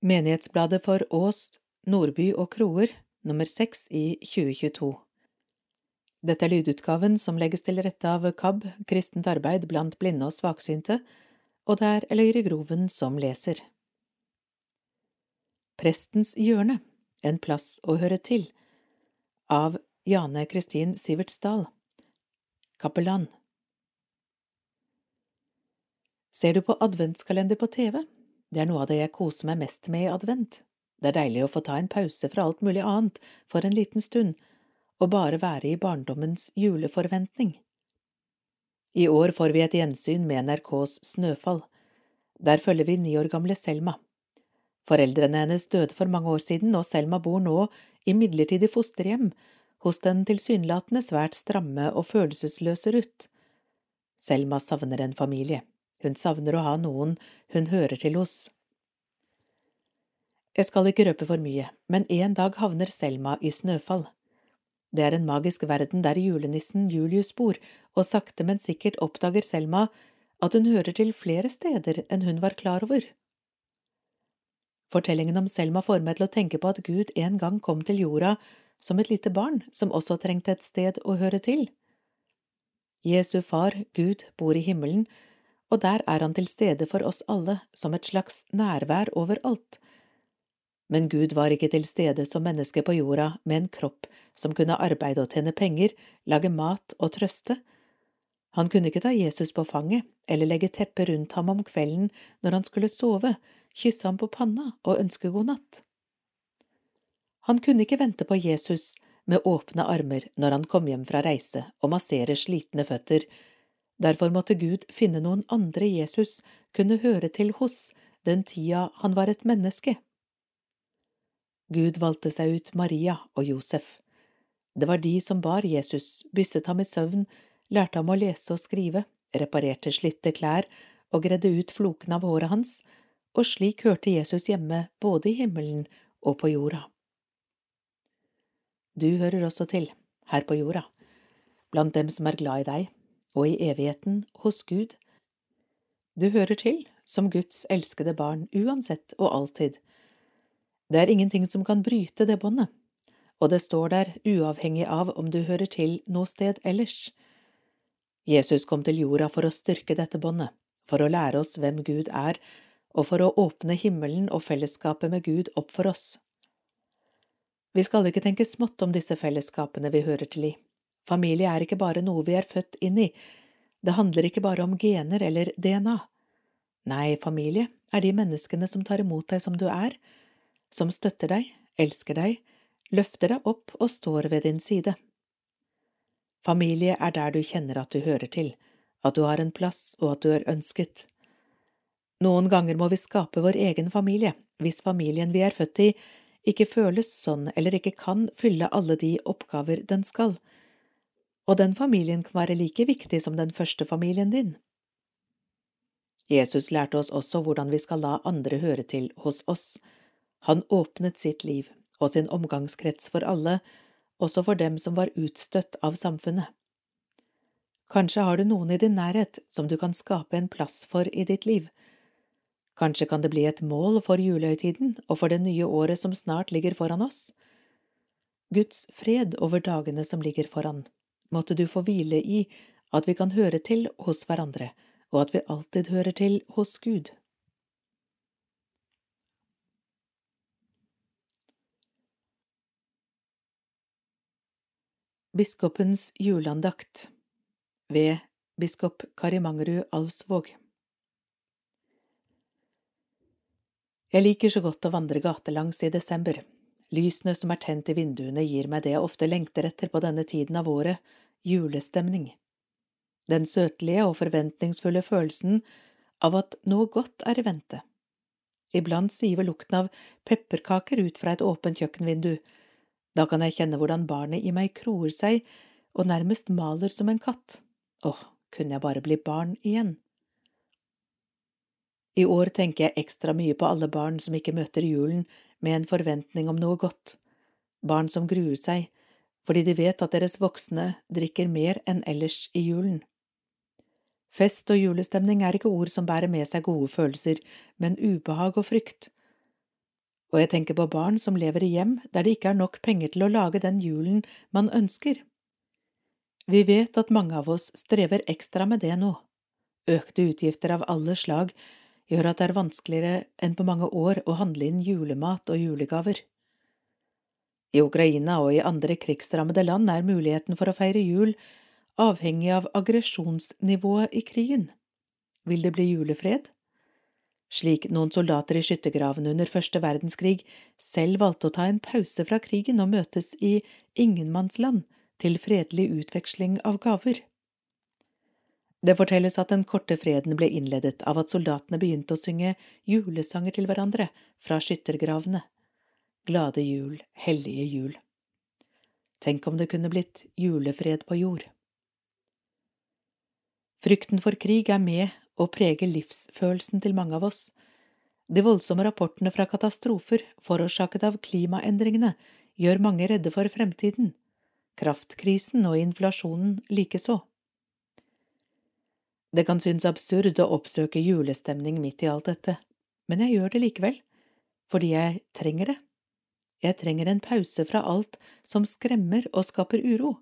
Menighetsbladet for Ås, Nordby og Kroer, nummer seks i 2022. Dette er lydutgaven som legges til rette av KAB, Kristent arbeid blant blinde og svaksynte, og det er Eløyre Groven som leser. Prestens hjørne, en plass å høre til, av Jane Kristin Sivertsdal, kapellan. Ser du på adventskalender på TV? Det er noe av det jeg koser meg mest med i advent. Det er deilig å få ta en pause fra alt mulig annet for en liten stund, og bare være i barndommens juleforventning. I år får vi et gjensyn med NRKs Snøfall. Der følger vi ni år gamle Selma. Foreldrene hennes døde for mange år siden, og Selma bor nå i midlertidig fosterhjem hos den tilsynelatende svært stramme og følelsesløse Ruth. Selma savner en familie. Hun savner å ha noen hun hører til hos. Jeg skal ikke røpe for mye, men en dag havner Selma i Snøfall. Det er en magisk verden der julenissen Julius bor, og sakte, men sikkert oppdager Selma at hun hører til flere steder enn hun var klar over. Fortellingen om Selma får meg til å tenke på at Gud en gang kom til jorda som et lite barn som også trengte et sted å høre til. Jesu far, Gud, bor i himmelen, og der er han til stede for oss alle som et slags nærvær overalt. Men Gud var ikke til stede som menneske på jorda med en kropp som kunne arbeide og tjene penger, lage mat og trøste. Han kunne ikke ta Jesus på fanget eller legge teppet rundt ham om kvelden når han skulle sove, kysse ham på panna og ønske god natt. Han kunne ikke vente på Jesus med åpne armer når han kom hjem fra reise og massere slitne føtter, Derfor måtte Gud finne noen andre Jesus kunne høre til hos den tida han var et menneske. Gud valgte seg ut Maria og Josef. Det var de som bar Jesus, bysset ham i søvn, lærte ham å lese og skrive, reparerte slitte klær og gredde ut floken av håret hans, og slik hørte Jesus hjemme både i himmelen og på jorda. Du hører også til, her på jorda, blant dem som er glad i deg og i evigheten hos Gud. Du hører til som Guds elskede barn uansett og alltid. Det er ingenting som kan bryte det båndet, og det står der uavhengig av om du hører til noe sted ellers. Jesus kom til jorda for å styrke dette båndet, for å lære oss hvem Gud er, og for å åpne himmelen og fellesskapet med Gud opp for oss. Vi skal ikke tenke smått om disse fellesskapene vi hører til i. Familie er ikke bare noe vi er født inn i, det handler ikke bare om gener eller DNA. Nei, familie er de menneskene som tar imot deg som du er, som støtter deg, elsker deg, løfter deg opp og står ved din side. Familie er der du kjenner at du hører til, at du har en plass og at du er ønsket. Noen ganger må vi skape vår egen familie, hvis familien vi er født i, ikke føles sånn eller ikke kan fylle alle de oppgaver den skal og den familien kan være like viktig som den første familien din. Jesus lærte oss også hvordan vi skal la andre høre til hos oss. Han åpnet sitt liv og sin omgangskrets for alle, også for dem som var utstøtt av samfunnet. Kanskje har du noen i din nærhet som du kan skape en plass for i ditt liv. Kanskje kan det bli et mål for julehøytiden og for det nye året som snart ligger foran oss. Guds fred over dagene som ligger foran måtte du få hvile i at vi kan høre til hos hverandre, og at vi alltid hører til hos Gud. Biskopens juleandakt ved biskop Karimangerud Alsvåg Jeg liker så godt å vandre gatelangs i desember. Lysene som er tent i vinduene, gir meg det jeg ofte lengter etter på denne tiden av året, julestemning. Den søtlige og forventningsfulle følelsen av at noe godt er i vente. Iblant siver lukten av pepperkaker ut fra et åpent kjøkkenvindu. Da kan jeg kjenne hvordan barnet i meg kroer seg og nærmest maler som en katt. Åh, kunne jeg bare bli barn igjen. I år tenker jeg ekstra mye på alle barn som ikke møter julen med en forventning om noe godt, barn som gruer seg, fordi de vet at deres voksne drikker mer enn ellers i julen. Fest og julestemning er ikke ord som bærer med seg gode følelser, men ubehag og frykt. og jeg tenker på barn som lever i hjem der det ikke er nok penger til å lage den julen man ønsker. Vi vet at mange av oss strever ekstra med det nå. Økte utgifter av alle slag gjør at det er vanskeligere enn på mange år å handle inn julemat og julegaver. I Ukraina og i andre krigsrammede land er muligheten for å feire jul avhengig av aggresjonsnivået i krigen. Vil det bli julefred? Slik noen soldater i skyttergravene under første verdenskrig selv valgte å ta en pause fra krigen og møtes i ingenmannsland til fredelig utveksling av gaver. Det fortelles at den korte freden ble innledet av at soldatene begynte å synge julesanger til hverandre fra skyttergravene. Glade jul, hellige jul. Tenk om det kunne blitt julefred på jord. Frykten for krig er med og preger livsfølelsen til mange av oss. De voldsomme rapportene fra katastrofer forårsaket av klimaendringene gjør mange redde for fremtiden, kraftkrisen og inflasjonen likeså. Det kan synes absurd å oppsøke julestemning midt i alt dette, men jeg gjør det likevel, fordi jeg trenger det. Jeg trenger en pause fra alt som skremmer og skaper uro.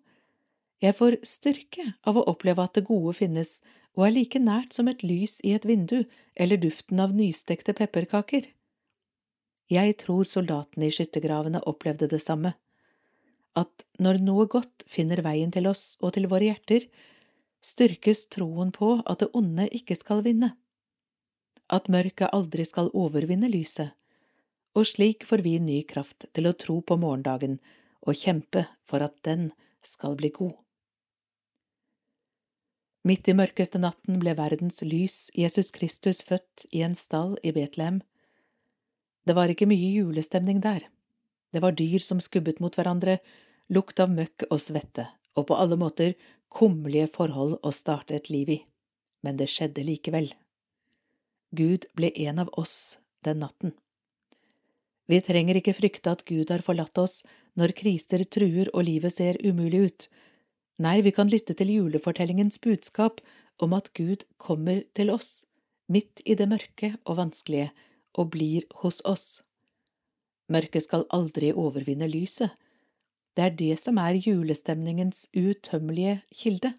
Jeg får styrke av å oppleve at det gode finnes og er like nært som et lys i et vindu eller duften av nystekte pepperkaker. Jeg tror soldatene i skyttergravene opplevde det samme, at når noe godt finner veien til oss og til våre hjerter, styrkes troen på at det onde ikke skal vinne, at mørket aldri skal overvinne lyset, og slik får vi ny kraft til å tro på morgendagen og kjempe for at den skal bli god. Midt i mørkeste natten ble verdens lys, Jesus Kristus, født i en stall i Betlehem. Det var ikke mye julestemning der. Det var dyr som skubbet mot hverandre, lukt av møkk og svette, og på alle måter kummerlige forhold å starte et liv i, men det skjedde likevel. Gud ble en av oss den natten. Vi trenger ikke frykte at Gud har forlatt oss når kriser truer og livet ser umulig ut. Nei, vi kan lytte til julefortellingens budskap om at Gud kommer til oss, midt i det mørke og vanskelige, og blir hos oss. Mørket skal aldri overvinne lyset, det er det som er julestemningens utømmelige kilde.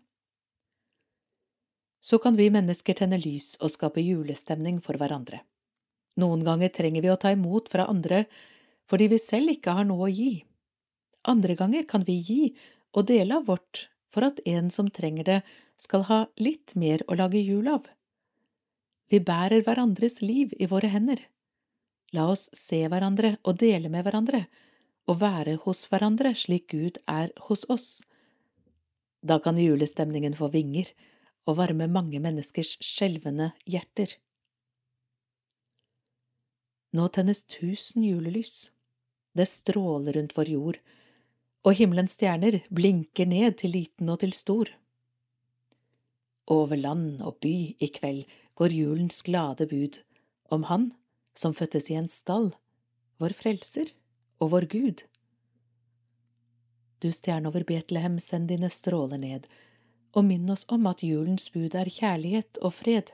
Så kan vi mennesker tenne lys og skape julestemning for hverandre. Noen ganger trenger vi å ta imot fra andre fordi vi selv ikke har noe å gi. Andre ganger kan vi gi og dele av vårt for at en som trenger det, skal ha litt mer å lage jul av. Vi bærer hverandres liv i våre hender. La oss se hverandre og dele med hverandre, å være hos hverandre slik Gud er hos oss. Da kan julestemningen få vinger og varme mange menneskers skjelvende hjerter. Nå tennes tusen julelys. Det stråler rundt vår jord, og himmelens stjerner blinker ned til liten og til stor. Over land og by i kveld går julens glade bud om Han som fødtes i en stall, vår frelser og vår Gud. Du stjerne over Betlehem, send dine stråler ned, og minn oss om at julens bud er kjærlighet og fred.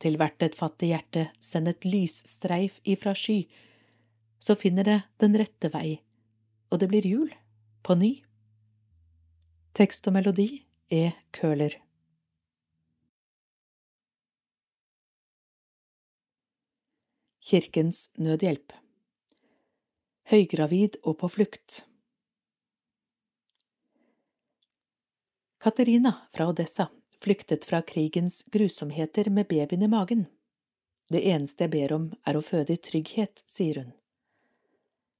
Til hvert et fattig hjerte send et lysstreif ifra sky, så finner det den rette vei, og det blir jul på ny. Tekst og melodi er Køhler. Kirkens Nødhjelp høygravid og på flukt. Katerina fra Odessa flyktet fra krigens grusomheter med babyen i magen. Det eneste jeg ber om er å føde i trygghet, sier hun.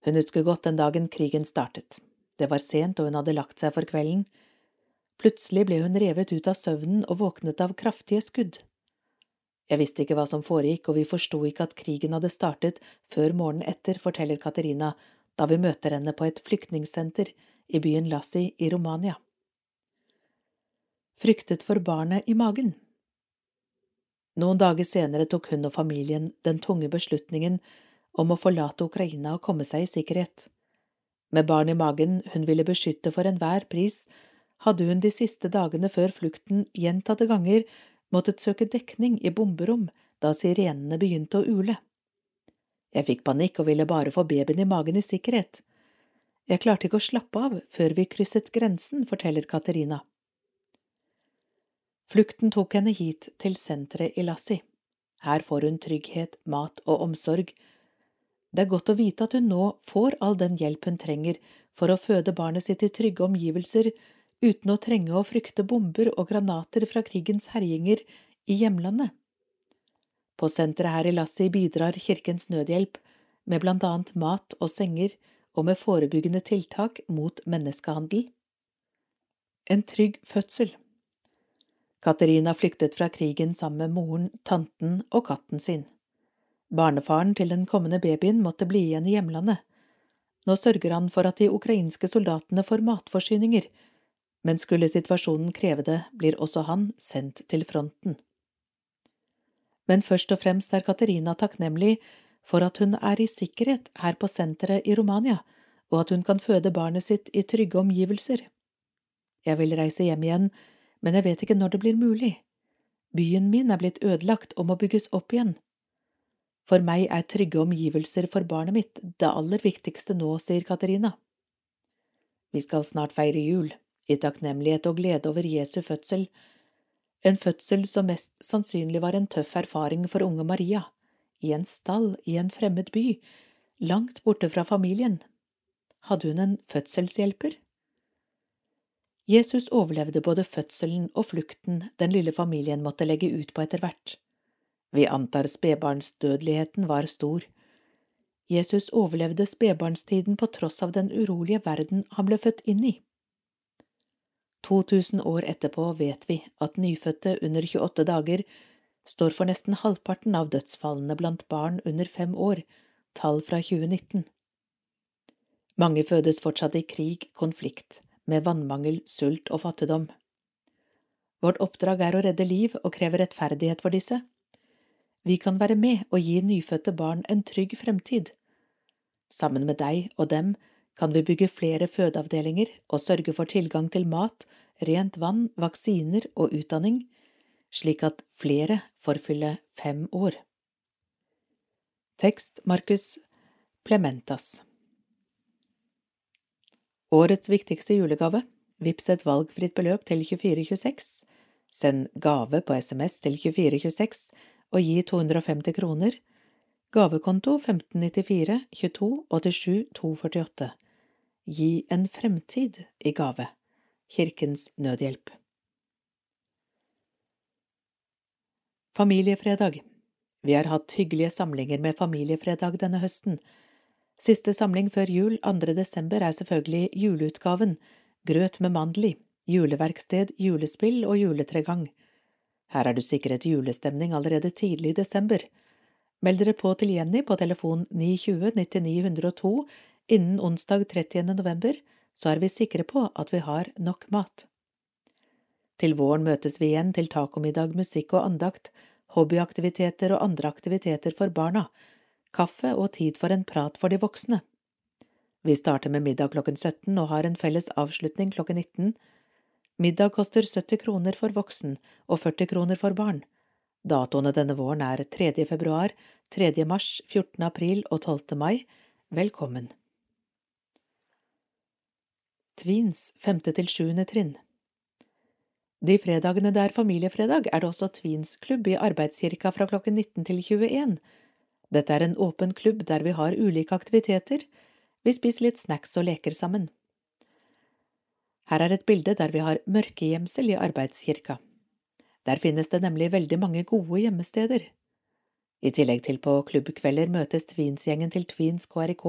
Hun husker godt den dagen krigen startet. Det var sent og hun hadde lagt seg for kvelden. Plutselig ble hun revet ut av søvnen og våknet av kraftige skudd. Jeg visste ikke hva som foregikk, og vi forsto ikke at krigen hadde startet før morgenen etter, forteller Katerina da vi møter henne på et flyktningsenter i byen Lassi i Romania. Fryktet for barnet i magen. Noen dager senere tok hun og familien den tunge beslutningen om å forlate Ukraina og komme seg i sikkerhet. Med barn i magen hun ville beskytte for enhver pris, hadde hun de siste dagene før flukten gjentatte ganger måttet søke dekning i bomberom da sirenene begynte å ule. Jeg fikk panikk og ville bare få babyen i magen i sikkerhet. Jeg klarte ikke å slappe av før vi krysset grensen, forteller Katerina. Flukten tok henne hit til senteret i Lassi. Her får hun trygghet, mat og omsorg. Det er godt å vite at hun nå får all den hjelp hun trenger for å føde barnet sitt i trygge omgivelser uten å trenge å frykte bomber og granater fra krigens herjinger i hjemlandet. På senteret her i Lassi bidrar Kirkens Nødhjelp med blant annet mat og senger og med forebyggende tiltak mot menneskehandel. En trygg fødsel Katerina flyktet fra krigen sammen med moren, tanten og katten sin. Barnefaren til den kommende babyen måtte bli igjen i hjemlandet. Nå sørger han for at de ukrainske soldatene får matforsyninger, men skulle situasjonen kreve det, blir også han sendt til fronten. Men først og fremst er Katerina takknemlig for at hun er i sikkerhet her på senteret i Romania, og at hun kan føde barnet sitt i trygge omgivelser. Jeg vil reise hjem igjen, men jeg vet ikke når det blir mulig. Byen min er blitt ødelagt og må bygges opp igjen. For meg er trygge omgivelser for barnet mitt det aller viktigste nå, sier Katerina. Vi skal snart feire jul i takknemlighet og glede over Jesu fødsel, en fødsel som mest sannsynlig var en tøff erfaring for unge Maria, i en stall i en fremmed by, langt borte fra familien. Hadde hun en fødselshjelper? Jesus overlevde både fødselen og flukten den lille familien måtte legge ut på etter hvert. Vi antar spedbarnsdødeligheten var stor. Jesus overlevde spedbarnstiden på tross av den urolige verden han ble født inn i. 2000 år etterpå vet vi at nyfødte under 28 dager står for nesten halvparten av dødsfallene blant barn under fem år, tall fra 2019. Mange fødes fortsatt i krig, konflikt, med vannmangel, sult og fattigdom. Vårt oppdrag er å redde liv og kreve rettferdighet for disse. Vi kan være med og gi nyfødte barn en trygg fremtid. Sammen med deg og dem kan vi bygge flere fødeavdelinger og sørge for tilgang til mat, rent vann, vaksiner og utdanning, slik at flere får fylle fem år. Tekst Markus Plementas Årets viktigste julegave Vips et valgfritt beløp til 2426. Send gave på SMS til 2426 og gi 250 kroner. Gavekonto 1594 22 87 248 Gi en fremtid i gave. Kirkens Nødhjelp. Familiefredag Vi har hatt hyggelige samlinger med Familiefredag denne høsten. Siste samling før jul, 2. desember, er selvfølgelig juleutgaven, grøt med mandel i, juleverksted, julespill og juletregang. Her er du sikret julestemning allerede tidlig i desember. Meld dere på til Jenny på telefon 920 9902 Innen onsdag 30. november så er vi sikre på at vi har nok mat. Til våren møtes vi igjen til tacomiddag, musikk og andakt, hobbyaktiviteter og andre aktiviteter for barna, kaffe og tid for en prat for de voksne. Vi starter med middag klokken 17 og har en felles avslutning klokken 19. Middag koster 70 kroner for voksen og 40 kroner for barn. Datoene denne våren er 3. februar, 3. mars, 14. april og 12. mai. Velkommen. Tvins femte til sjuende trinn. De fredagene det er familiefredag, er det også Tvinsklubb i Arbeidskirka fra klokken 19 til 21. Dette er en åpen klubb der vi har ulike aktiviteter, vi spiser litt snacks og leker sammen. Her er et bilde der vi har mørkegjemsel i Arbeidskirka. Der finnes det nemlig veldig mange gode gjemmesteder. I tillegg til på klubbkvelder møtes Tvinsgjengen til Tvins KRK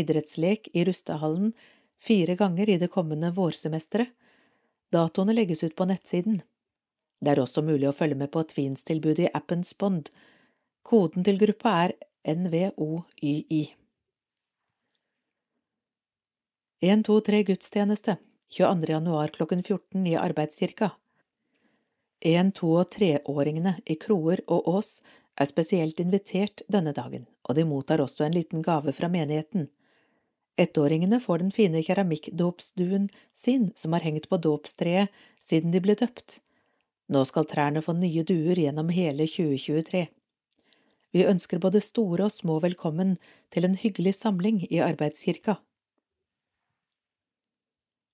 idrettslek i Rustehallen fire ganger i det kommende vårsemesteret. Datoene legges ut på nettsiden. Det er også mulig å følge med på Tweens-tilbudet i appen Spond. Koden til gruppa er NVOYI. 123 gudstjeneste 22. januar klokken 14 i Arbeidskirka. 1-, 2- og 3-åringene i Kroer og Ås er spesielt invitert denne dagen, og de mottar også en liten gave fra menigheten. Ettåringene får den fine keramikkdåpsduen sin som har hengt på dåpstreet siden de ble døpt. Nå skal trærne få nye duer gjennom hele 2023. Vi ønsker både store og små velkommen til en hyggelig samling i arbeidskirka.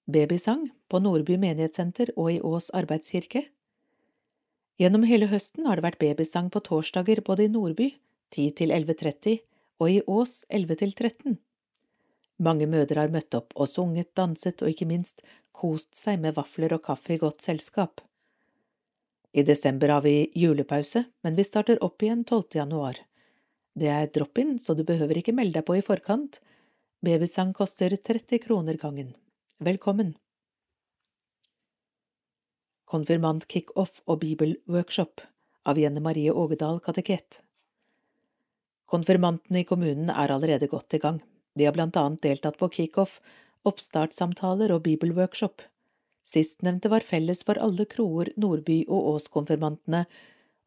Babysang på Nordby menighetssenter og i Ås arbeidskirke. Gjennom hele høsten har det vært babysang på torsdager både i Nordby 10 til 11.30 og i Ås 11 til 13. Mange mødre har møtt opp og sunget, danset og ikke minst kost seg med vafler og kaffe i godt selskap. I desember har vi julepause, men vi starter opp igjen 12. januar. Det er drop-in, så du behøver ikke melde deg på i forkant. Babysang koster 30 kroner gangen. Velkommen! Konfirmant-kickoff og bibelworkshop av Jenne Marie Ågedal kateket. Konfirmantene i kommunen er allerede godt i gang. De har blant annet deltatt på kickoff, oppstartssamtaler og bibelworkshop. Sistnevnte var felles for alle kroer, Nordby og Ås-konfirmantene,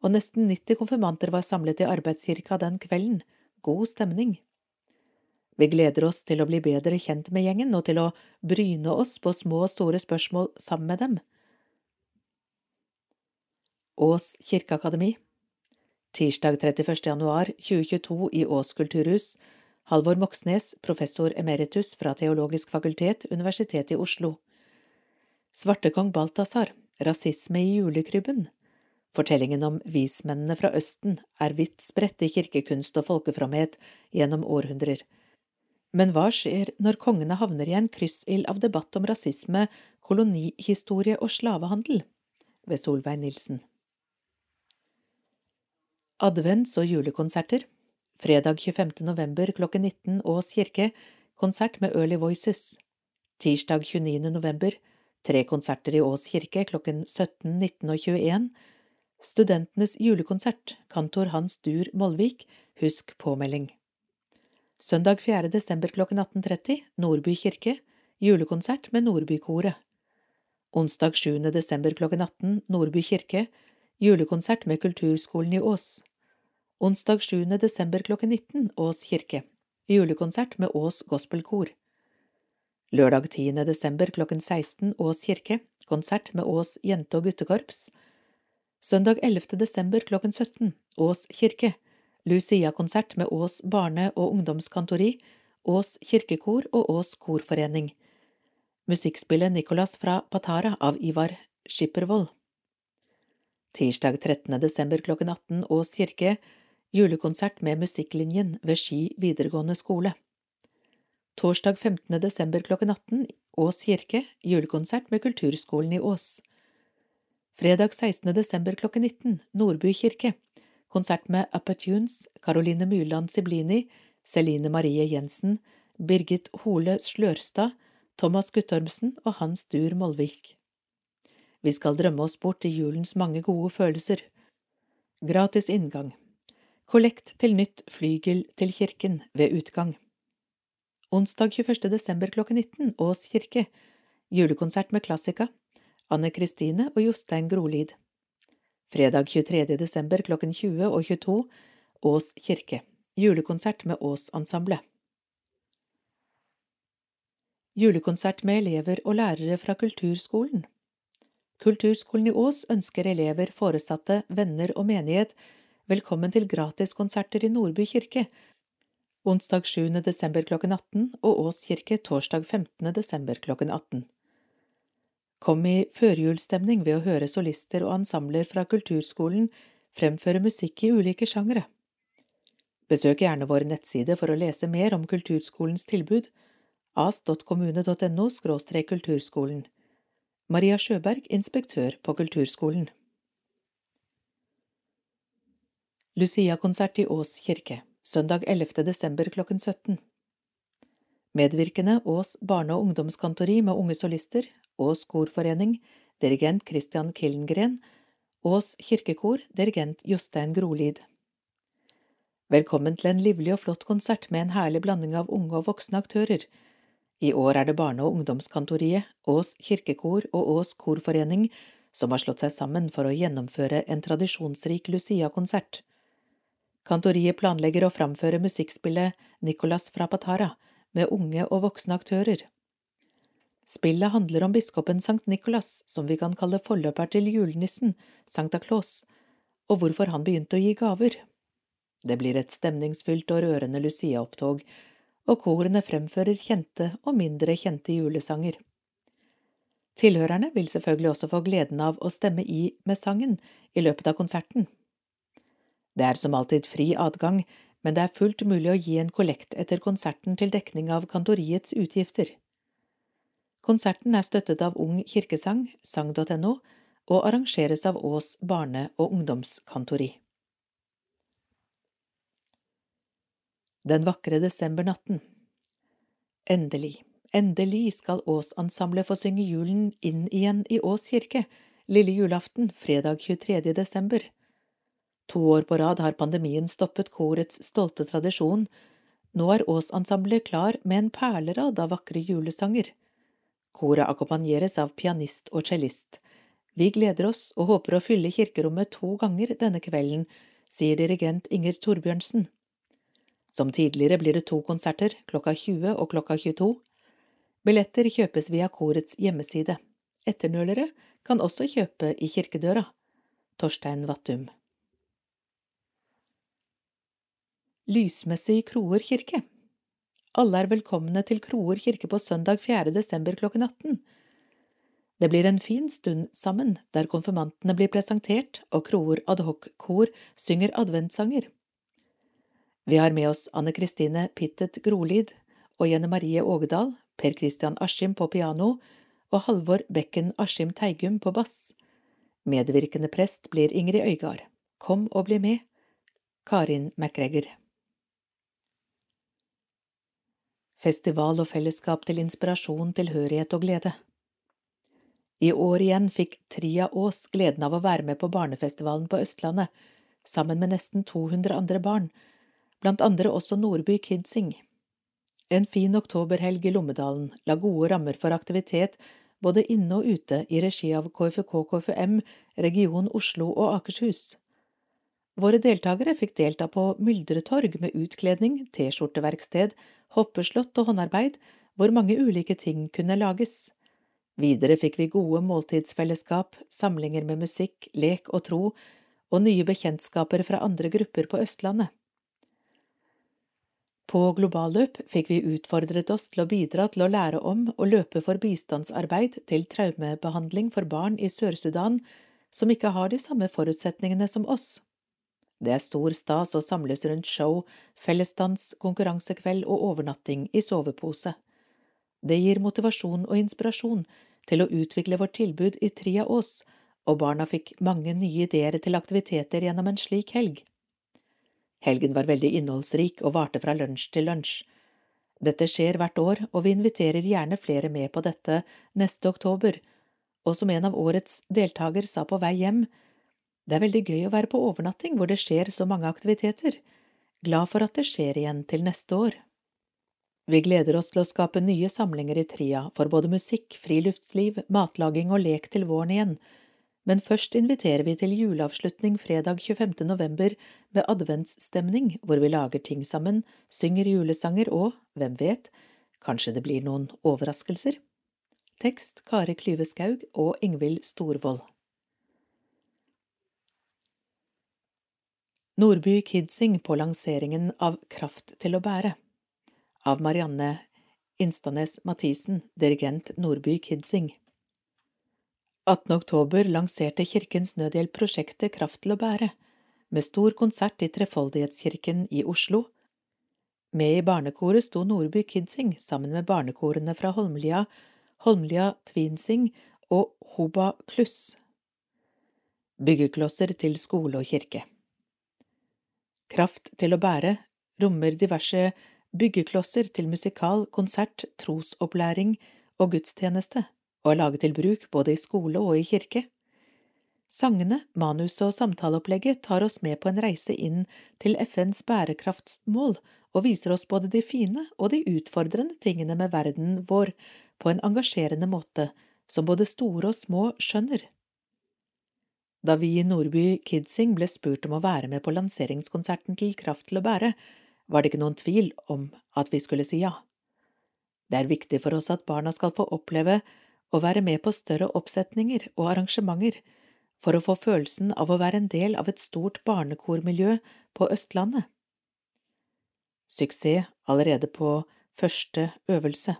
og nesten 90 konfirmanter var samlet i arbeidskirka den kvelden. God stemning. Vi gleder oss til å bli bedre kjent med gjengen og til å bryne oss på små og store spørsmål sammen med dem. Ås kirkeakademi Tirsdag 31. januar 2022 i Ås kulturhus Halvor Moxnes, professor emeritus fra Teologisk fakultet, Universitetet i Oslo. Svartekong Balthazar, rasisme i julekrybben. Fortellingen om vismennene fra Østen er vidt spredt i kirkekunst og folkeframhet gjennom århundrer. Men hva skjer når kongene havner i en kryssild av debatt om rasisme, kolonihistorie og slavehandel? Ved Solveig Nilsen. Advents- og julekonserter Fredag 25. november klokken 19 Ås kirke, konsert med Early Voices. Tirsdag 29. november, tre konserter i Ås kirke klokken 17, 19 og 21. Studentenes julekonsert, kantor Hans Dur Molvik, husk påmelding. Søndag 4. desember klokken 18.30, Nordby kirke, julekonsert med Nordbykoret. Onsdag 7. desember klokken 18, Nordby kirke, julekonsert med Kulturskolen i Ås. Onsdag 7. desember klokken 19 Ås kirke. Julekonsert med Ås gospelkor. Lørdag 10. desember klokken 16 Ås kirke. Konsert med Ås jente- og guttekorps. Søndag 11. desember klokken 17 Ås kirke. Lucia-konsert med Ås barne- og ungdomskantori, Ås kirkekor og Ås korforening. Musikkspillet Nicolas fra Patara av Ivar Skippervold. Tirsdag 13. desember klokken 18 Ås kirke julekonsert med Musikklinjen ved Ski videregående skole. Torsdag 15. desember klokken 18 Ås kirke, julekonsert med Kulturskolen i Ås. Fredag 16. desember klokken 19 Nordby kirke, konsert med Upper Tunes, Caroline Myrland Siblini, Celine Marie Jensen, Birgit Hole Slørstad, Thomas Guttormsen og Hans Dur Molvik. Vi skal drømme oss bort til julens mange gode følelser. Gratis inngang. Kollekt til nytt flygel til kirken ved utgang. Onsdag 21. desember klokken 19 Ås kirke. Julekonsert med klassika. Anne Kristine og Jostein Grolid. Fredag 23. desember klokken 20 og 22 Ås kirke. Julekonsert med Ås-ensemblet. Julekonsert med elever og lærere fra Kulturskolen. Kulturskolen i Ås ønsker elever, foresatte, venner og menighet velkommen til gratiskonserter i Nordby kirke, onsdag 7. desember klokken 18 og Ås kirke torsdag 15. desember klokken 18. Kom i førjulsstemning ved å høre solister og ensembler fra kulturskolen fremføre musikk i ulike sjangre. Besøk gjerne vår nettside for å lese mer om kulturskolens tilbud, as.kommune.no – kulturskolen. Maria Sjøberg, inspektør på kulturskolen. Lucia-konsert i Ås kirke, søndag 11. desember klokken 17. Medvirkende Ås barne- og ungdomskantori med unge solister, Ås korforening, dirigent Christian Killengren, Ås kirkekor, dirigent Jostein Grolid. Velkommen til en livlig og flott konsert med en herlig blanding av unge og voksne aktører. I år er det Barne- og ungdomskantoriet, Ås kirkekor og Ås korforening som har slått seg sammen for å gjennomføre en tradisjonsrik Lucia-konsert. Kantoriet planlegger å framføre musikkspillet Nicolas fra Patara med unge og voksne aktører. Spillet handler om biskopen Sankt Nikolas, som vi kan kalle forløper til julenissen, Sankta Claus, og hvorfor han begynte å gi gaver. Det blir et stemningsfylt og rørende Lucia-opptog, og korene fremfører kjente og mindre kjente julesanger. Tilhørerne vil selvfølgelig også få gleden av å stemme i med sangen i løpet av konserten. Det er som alltid fri adgang, men det er fullt mulig å gi en kollekt etter konserten til dekning av kantoriets utgifter. Konserten er støttet av Ung kirkesang, sang.no, og arrangeres av Ås barne- og ungdomskantori. Den vakre desembernatten Endelig, endelig skal Ås-ensemblet få synge julen inn igjen i Ås kirke, lille julaften, fredag 23. desember. To år på rad har pandemien stoppet korets stolte tradisjon. Nå er Ås-ensemblet klar med en perlerad av vakre julesanger. Koret akkompagneres av pianist og cellist. Vi gleder oss og håper å fylle kirkerommet to ganger denne kvelden, sier dirigent Inger Torbjørnsen. Som tidligere blir det to konserter, klokka 20 og klokka 22. Billetter kjøpes via korets hjemmeside. Etternølere kan også kjøpe i kirkedøra. Torstein Vattum. Lysmessig Kroer kirke Alle er velkomne til Kroer kirke på søndag 4. desember klokken 18. Det blir en fin stund sammen, der konfirmantene blir presentert og Kroer adhoc-kor synger adventsanger. Vi har med oss Anne Kristine Pittet Grolid og Jenne Marie Ågedal, Per Christian Askim på piano og Halvor Bekken Askim Teigum på bass. Medvirkende prest blir Ingrid Øygard. Kom og bli med. Karin MacGregor. Festival og fellesskap til inspirasjon, tilhørighet og glede. I år igjen fikk Tria Aas gleden av å være med på barnefestivalen på Østlandet, sammen med nesten 200 andre barn, blant andre også Nordby Kidsing. En fin oktoberhelg i Lommedalen la gode rammer for aktivitet både inne og ute i regi av KFK-KFM, Region Oslo og Akershus. Våre deltakere fikk delta på myldretorg med utkledning, T-skjorteverksted, hoppeslott og håndarbeid, hvor mange ulike ting kunne lages. Videre fikk vi gode måltidsfellesskap, samlinger med musikk, lek og tro, og nye bekjentskaper fra andre grupper på Østlandet. På globalløp fikk vi utfordret oss til å bidra til å lære om og løpe for bistandsarbeid til traumebehandling for barn i Sør-Sudan som ikke har de samme forutsetningene som oss. Det er stor stas å samles rundt show, fellesdans, konkurransekveld og overnatting i sovepose. Det gir motivasjon og inspirasjon til å utvikle vårt tilbud i tre av oss, og barna fikk mange nye ideer til aktiviteter gjennom en slik helg. Helgen var veldig innholdsrik og varte fra lunsj til lunsj. Dette skjer hvert år, og vi inviterer gjerne flere med på dette neste oktober, og som en av årets deltaker sa på vei hjem, det er veldig gøy å være på overnatting hvor det skjer så mange aktiviteter, glad for at det skjer igjen til neste år. Vi gleder oss til å skape nye samlinger i Tria for både musikk, friluftsliv, matlaging og lek til våren igjen, men først inviterer vi til juleavslutning fredag 25. november med adventsstemning, hvor vi lager ting sammen, synger julesanger og, hvem vet, kanskje det blir noen overraskelser. Tekst Kari Klyveskaug og Ingvild Storvoll. Nordby Kidsing på lanseringen av Kraft til å bære av Marianne Instanes Mathisen, dirigent Nordby Kidsing. 18. oktober lanserte Kirkens Nødhjelp prosjektet Kraft til å bære, med stor konsert i Trefoldighetskirken i Oslo. Med i barnekoret sto Nordby Kidsing sammen med barnekorene fra Holmlia, Holmlia Tvinsing og Hoba Kluss. Byggeklosser til skole og kirke Kraft til å bære rommer diverse byggeklosser til musikal, konsert, trosopplæring og gudstjeneste og er laget til bruk både i skole og i kirke. Sangene, manuset og samtaleopplegget tar oss med på en reise inn til FNs bærekraftsmål og viser oss både de fine og de utfordrende tingene med verden vår på en engasjerende måte som både store og små skjønner. Da vi i Nordby Kidsing ble spurt om å være med på lanseringskonserten til Kraft til å bære, var det ikke noen tvil om at vi skulle si ja. Det er viktig for oss at barna skal få oppleve å være med på større oppsetninger og arrangementer, for å få følelsen av å være en del av et stort barnekormiljø på Østlandet. Suksess allerede på første øvelse.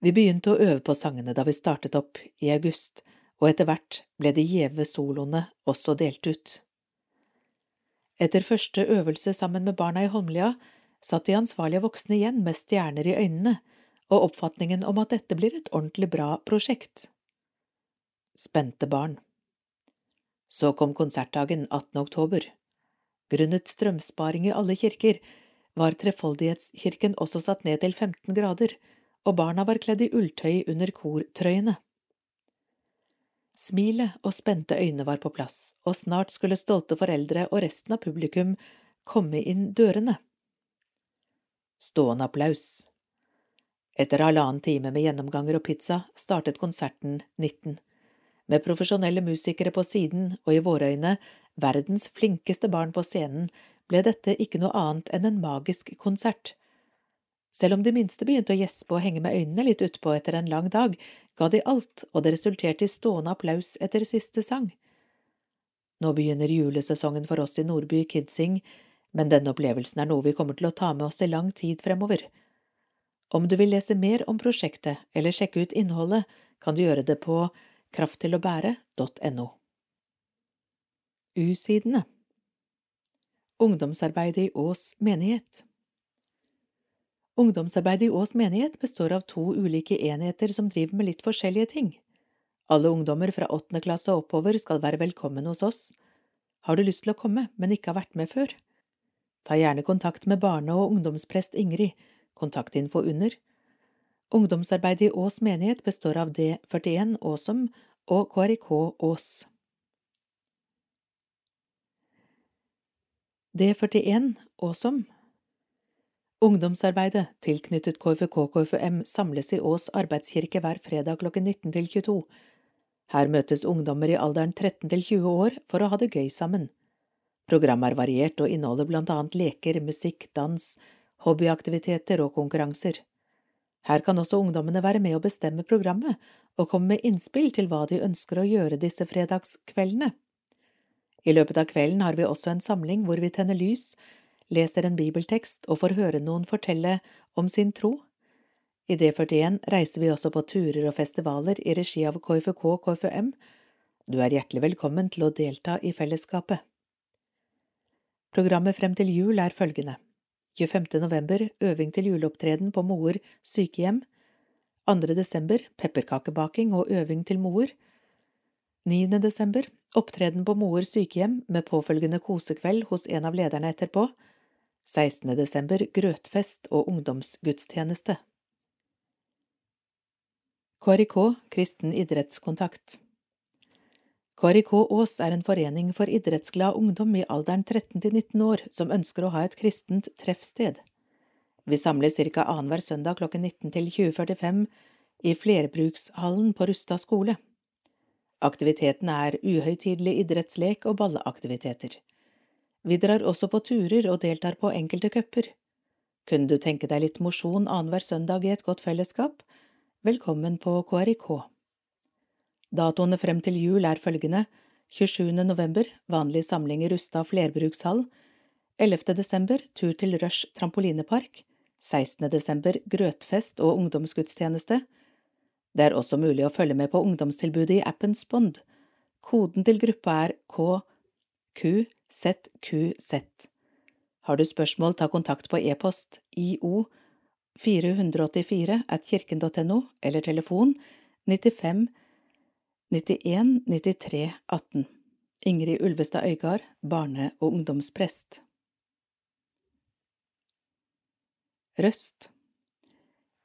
Vi begynte å øve på sangene da vi startet opp i august, og etter hvert ble de gjeve soloene også delt ut. Etter første øvelse sammen med barna i Holmlia satt de ansvarlige voksne igjen med stjerner i øynene og oppfatningen om at dette blir et ordentlig bra prosjekt. Spente barn. Så kom konsertdagen 18. oktober. Grunnet strømsparing i alle kirker var Trefoldighetskirken også satt ned til 15 grader, og barna var kledd i ulltøy under kortrøyene. Smilet og spente øyne var på plass, og snart skulle stolte foreldre og resten av publikum komme inn dørene. Stående applaus. Etter halvannen time med gjennomganger og pizza startet konserten 19. Med profesjonelle musikere på siden og i våre øyne verdens flinkeste barn på scenen ble dette ikke noe annet enn en magisk konsert. Selv om de minste begynte å gjespe og henge med øynene litt utpå etter en lang dag, ga de alt, og det resulterte i stående applaus etter siste sang. Nå begynner julesesongen for oss i Nordby Kidsing, men denne opplevelsen er noe vi kommer til å ta med oss i lang tid fremover. Om du vil lese mer om prosjektet eller sjekke ut innholdet, kan du gjøre det på krafttillåbære.no. U-sidene Ungdomsarbeidet i Ås menighet Ungdomsarbeidet i Ås menighet består av to ulike enheter som driver med litt forskjellige ting. Alle ungdommer fra åttende klasse og oppover skal være velkommen hos oss. Har du lyst til å komme, men ikke har vært med før? Ta gjerne kontakt med barne- og ungdomsprest Ingrid, kontaktinfo under. Ungdomsarbeidet i Ås menighet består av D41 Åsom og KRIK Ås. D41 Åsom Ungdomsarbeidet tilknyttet KFK-KFM samles i Ås arbeidskirke hver fredag klokken 19 til 22. Her møtes ungdommer i alderen 13 til 20 år for å ha det gøy sammen. Programmet er variert og inneholder blant annet leker, musikk, dans, hobbyaktiviteter og konkurranser. Her kan også ungdommene være med å bestemme programmet og komme med innspill til hva de ønsker å gjøre disse fredagskveldene. I løpet av kvelden har vi også en samling hvor vi tenner lys, leser en bibeltekst og får høre noen fortelle om sin tro. I D41 reiser vi også på turer og festivaler i regi av KFK og KFM. Du er hjertelig velkommen til å delta i fellesskapet. Programmet frem til jul er følgende. 25. november øving til juleopptreden på Moer sykehjem. 2. desember pepperkakebaking og øving til Moer. 9. desember opptreden på Moer sykehjem med påfølgende kosekveld hos en av lederne etterpå. 16. desember grøtfest og ungdomsgudstjeneste. KRIK Kristen idrettskontakt KRIK Ås er en forening for idrettsglad ungdom i alderen 13 til 19 år som ønsker å ha et kristent treffsted. Vi samles ca. annenhver søndag klokken 19 til 20.45 i flerbrukshallen på Rustad skole. Aktiviteten er uhøytidelig idrettslek og balleaktiviteter. Vi drar også på turer og deltar på enkelte cuper. Kunne du tenke deg litt mosjon annenhver søndag i et godt fellesskap? Velkommen på KRIK. Datoene frem til jul er følgende 27. november vanlig samling i Rustad flerbrukshall 11. desember tur til Rush trampolinepark 16. desember grøtfest og ungdomsgudstjeneste Det er også mulig å følge med på ungdomstilbudet i appen Spond. Koden til gruppa er KQZQZ. Har du spørsmål, ta kontakt på e-post io 484 at kirken.no eller telefon 95 91 93 18 Ingrid Ulvestad Øygard, barne- og ungdomsprest Røst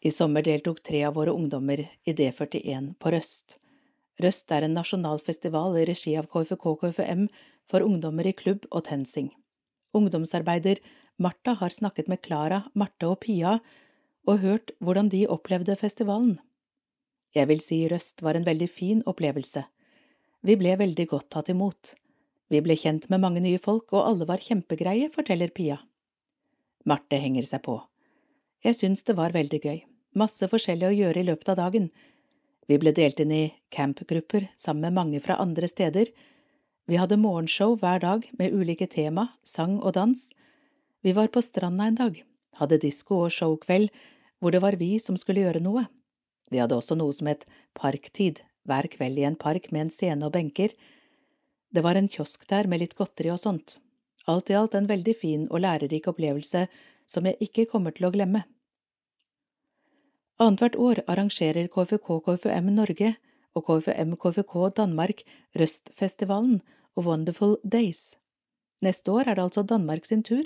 I sommer deltok tre av våre ungdommer i D41 på Røst. Røst er en nasjonal festival i regi av KFK-KFM for ungdommer i klubb og TenSing. Ungdomsarbeider Martha har snakket med Klara, Marte og Pia og hørt hvordan de opplevde festivalen. Jeg vil si Røst var en veldig fin opplevelse. Vi ble veldig godt tatt imot. Vi ble kjent med mange nye folk, og alle var kjempegreie, forteller Pia. Marte henger seg på. Jeg syns det var veldig gøy, masse forskjellig å gjøre i løpet av dagen. Vi ble delt inn i campgrupper sammen med mange fra andre steder. Vi hadde morgenshow hver dag med ulike tema, sang og dans. Vi var på stranda en dag, hadde disko og showkveld hvor det var vi som skulle gjøre noe. Vi hadde også noe som het Parktid, hver kveld i en park med en scene og benker. Det var en kiosk der med litt godteri og sånt. Alt i alt en veldig fin og lærerik opplevelse som jeg ikke kommer til å glemme. Annethvert år arrangerer KFK KFM Norge og KVM-KVK Danmark Røstfestivalen og Wonderful Days. Neste år er det altså Danmark sin tur,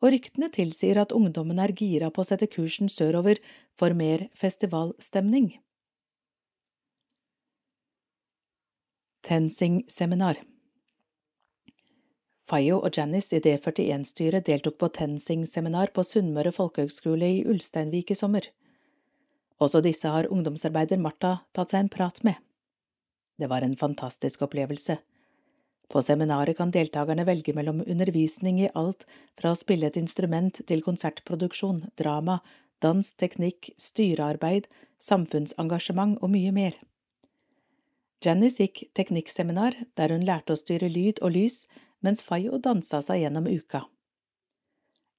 og ryktene tilsier at ungdommen er gira på å sette kursen sørover for mer festivalstemning. Tensing-seminar Fayo og Janice i D41-styret deltok på Tensing-seminar på Sunnmøre folkehøgskole i Ulsteinvik i sommer. Også disse har ungdomsarbeider Martha tatt seg en prat med. Det var en fantastisk opplevelse. På seminaret kan deltakerne velge mellom undervisning i alt fra å spille et instrument til konsertproduksjon, drama, dans, teknikk, styrearbeid, samfunnsengasjement og mye mer. Janice gikk teknikkseminar der hun lærte å styre lyd og lys, mens Fayo dansa seg gjennom uka.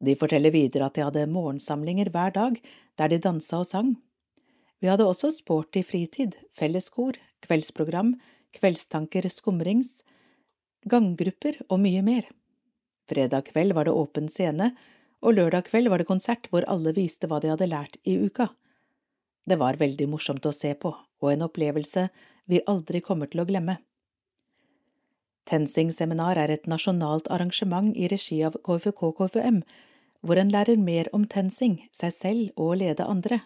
De forteller videre at de hadde morgensamlinger hver dag der de dansa og sang. Vi hadde også sporty fritid, felleskor, kveldsprogram, kveldstanker skumrings, ganggrupper og mye mer. Fredag kveld var det åpen scene, og lørdag kveld var det konsert hvor alle viste hva de hadde lært i uka. Det var veldig morsomt å se på, og en opplevelse vi aldri kommer til å glemme. TenSing-seminar er et nasjonalt arrangement i regi av KFK-KFUM, hvor en lærer mer om TenSing, seg selv og å lede andre.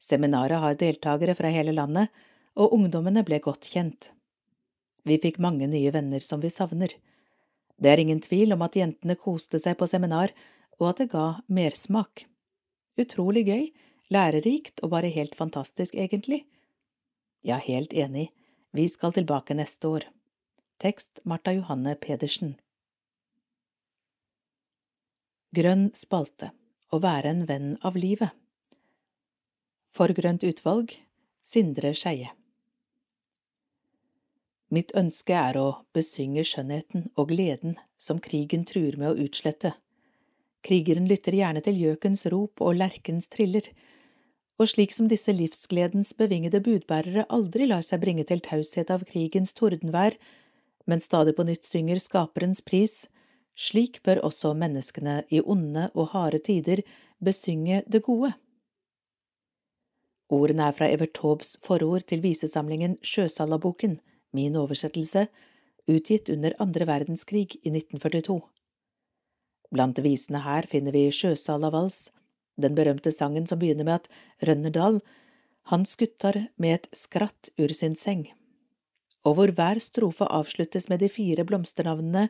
Seminaret har deltakere fra hele landet, og ungdommene ble godt kjent. Vi fikk mange nye venner som vi savner. Det er ingen tvil om at jentene koste seg på seminar, og at det ga mersmak. Utrolig gøy, lærerikt og bare helt fantastisk, egentlig. Ja, helt enig, vi skal tilbake neste år. Tekst Marta Johanne Pedersen Grønn spalte Å være en venn av livet For grønt utvalg Sindre Skeie Mitt ønske er å besynge skjønnheten og gleden som krigen truer med å utslette. Krigeren lytter gjerne til gjøkens rop og lerkens triller, og slik som disse livsgledens bevingede budbærere aldri lar seg bringe til taushet av krigens tordenvær, men stadig på nytt synger skaperens pris, slik bør også menneskene i onde og harde tider besynge det gode. Ordene er fra Evert Taubes forord til visesamlingen Sjøsalaboken, min oversettelse, utgitt under andre verdenskrig i 1942. Blant visene her finner vi Sjøsalavals, den berømte sangen som begynner med at Rønnerdal, han skuttar med et skratt ur sin seng, og hvor hver strofe avsluttes med de fire blomsternavnene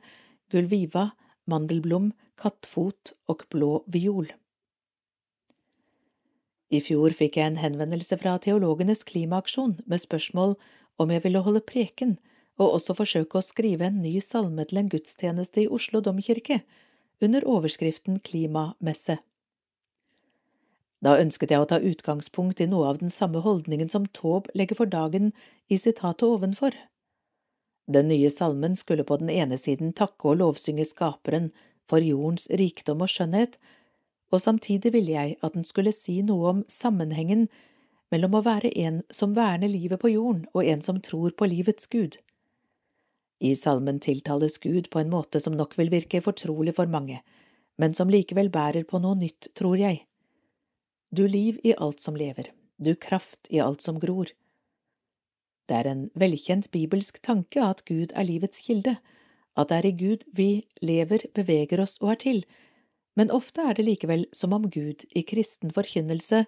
Gulviva, Mandelblom, Kattfot og Blå viol. I fjor fikk jeg en henvendelse fra Teologenes klimaaksjon med spørsmål om jeg ville holde preken og også forsøke å skrive en ny salme til en gudstjeneste i Oslo domkirke, under overskriften Klimamesse. Da ønsket jeg å ta utgangspunkt i noe av den samme holdningen som Taube legger for dagen i sitatet ovenfor. Den nye salmen skulle på den ene siden takke og lovsynge Skaperen for jordens rikdom og skjønnhet, og samtidig ville jeg at den skulle si noe om sammenhengen mellom å være en som verner livet på jorden, og en som tror på livets Gud. I salmen tiltales Gud på en måte som nok vil virke fortrolig for mange, men som likevel bærer på noe nytt, tror jeg. Du liv i alt som lever, du kraft i alt som gror. Det er en velkjent bibelsk tanke at Gud er livets kilde, at det er i Gud vi lever, beveger oss og er til, men ofte er det likevel som om Gud i kristen forkynnelse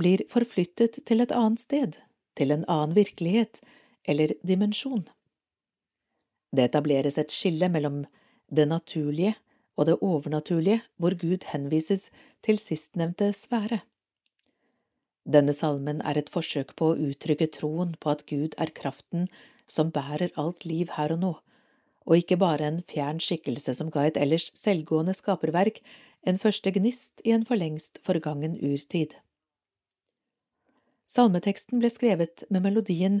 blir forflyttet til et annet sted, til en annen virkelighet eller dimensjon. Det etableres et skille mellom det naturlige og det overnaturlige, hvor Gud henvises til sistnevnte sfære. Denne salmen er et forsøk på å uttrykke troen på at Gud er kraften som bærer alt liv her og nå, og ikke bare en fjern skikkelse som ga et ellers selvgående skaperverk en første gnist i en for lengst forgangen urtid. Salmeteksten ble skrevet med melodien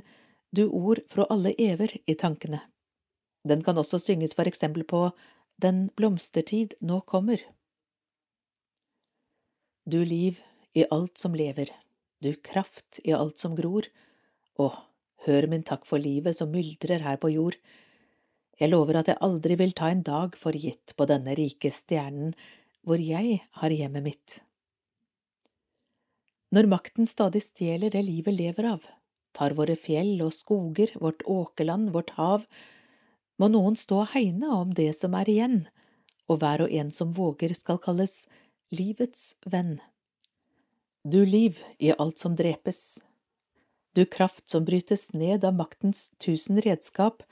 Du ord fra alle ever i tankene. Den kan også synges for eksempel på Den blomstertid nå kommer. Du liv i alt som lever, du kraft i alt som gror, å, hør min takk for livet som myldrer her på jord. Jeg lover at jeg aldri vil ta en dag for gitt på denne rike stjernen hvor jeg har hjemmet mitt. Når makten stadig stjeler det livet lever av, tar våre fjell og skoger, vårt åkerland, vårt hav, må noen stå og hegne om det som er igjen, og hver og en som våger skal kalles livets venn. Du liv i alt som drepes, du kraft som brytes ned av maktens tusen redskap,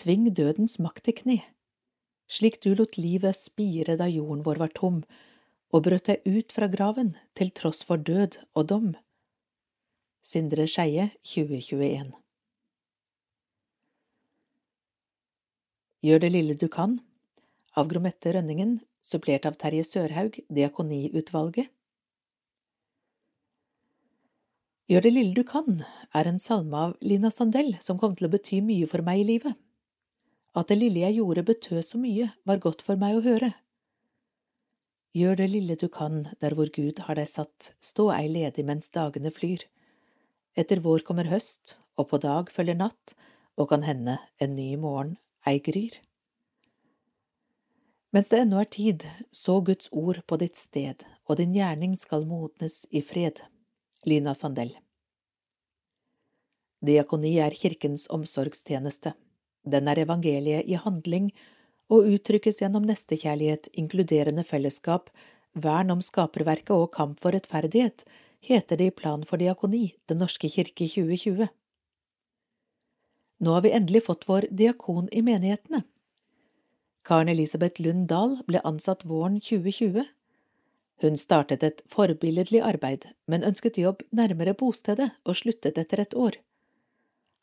tving dødens makt i kne, slik du lot livet spire da jorden vår var tom, og brøt deg ut fra graven til tross for død og dom. Sindre Skeie 2021 Gjør det lille du kan av Gromette Rønningen, supplert av Terje Sørhaug, Diakoniutvalget. Gjør det lille du kan er en salme av Lina Sandell som kom til å bety mye for meg i livet. At det lille jeg gjorde betød så mye, var godt for meg å høre. Gjør det lille du kan der hvor Gud har deg satt, stå ei ledig mens dagene flyr. Etter vår kommer høst, og på dag følger natt, og kan hende en ny morgen ei gryr. Mens det ennå er tid, så Guds ord på ditt sted, og din gjerning skal modnes i fred. Lina Sandell Diakoni er kirkens omsorgstjeneste. Den er evangeliet i handling og uttrykkes gjennom nestekjærlighet, inkluderende fellesskap, vern om skaperverket og kamp for rettferdighet, heter det i Plan for diakoni, Den norske kirke 2020. Nå har vi endelig fått vår diakon i menighetene. Karen Elisabeth Lund Dahl ble ansatt våren 2020. Hun startet et forbilledlig arbeid, men ønsket jobb nærmere bostedet og sluttet etter et år.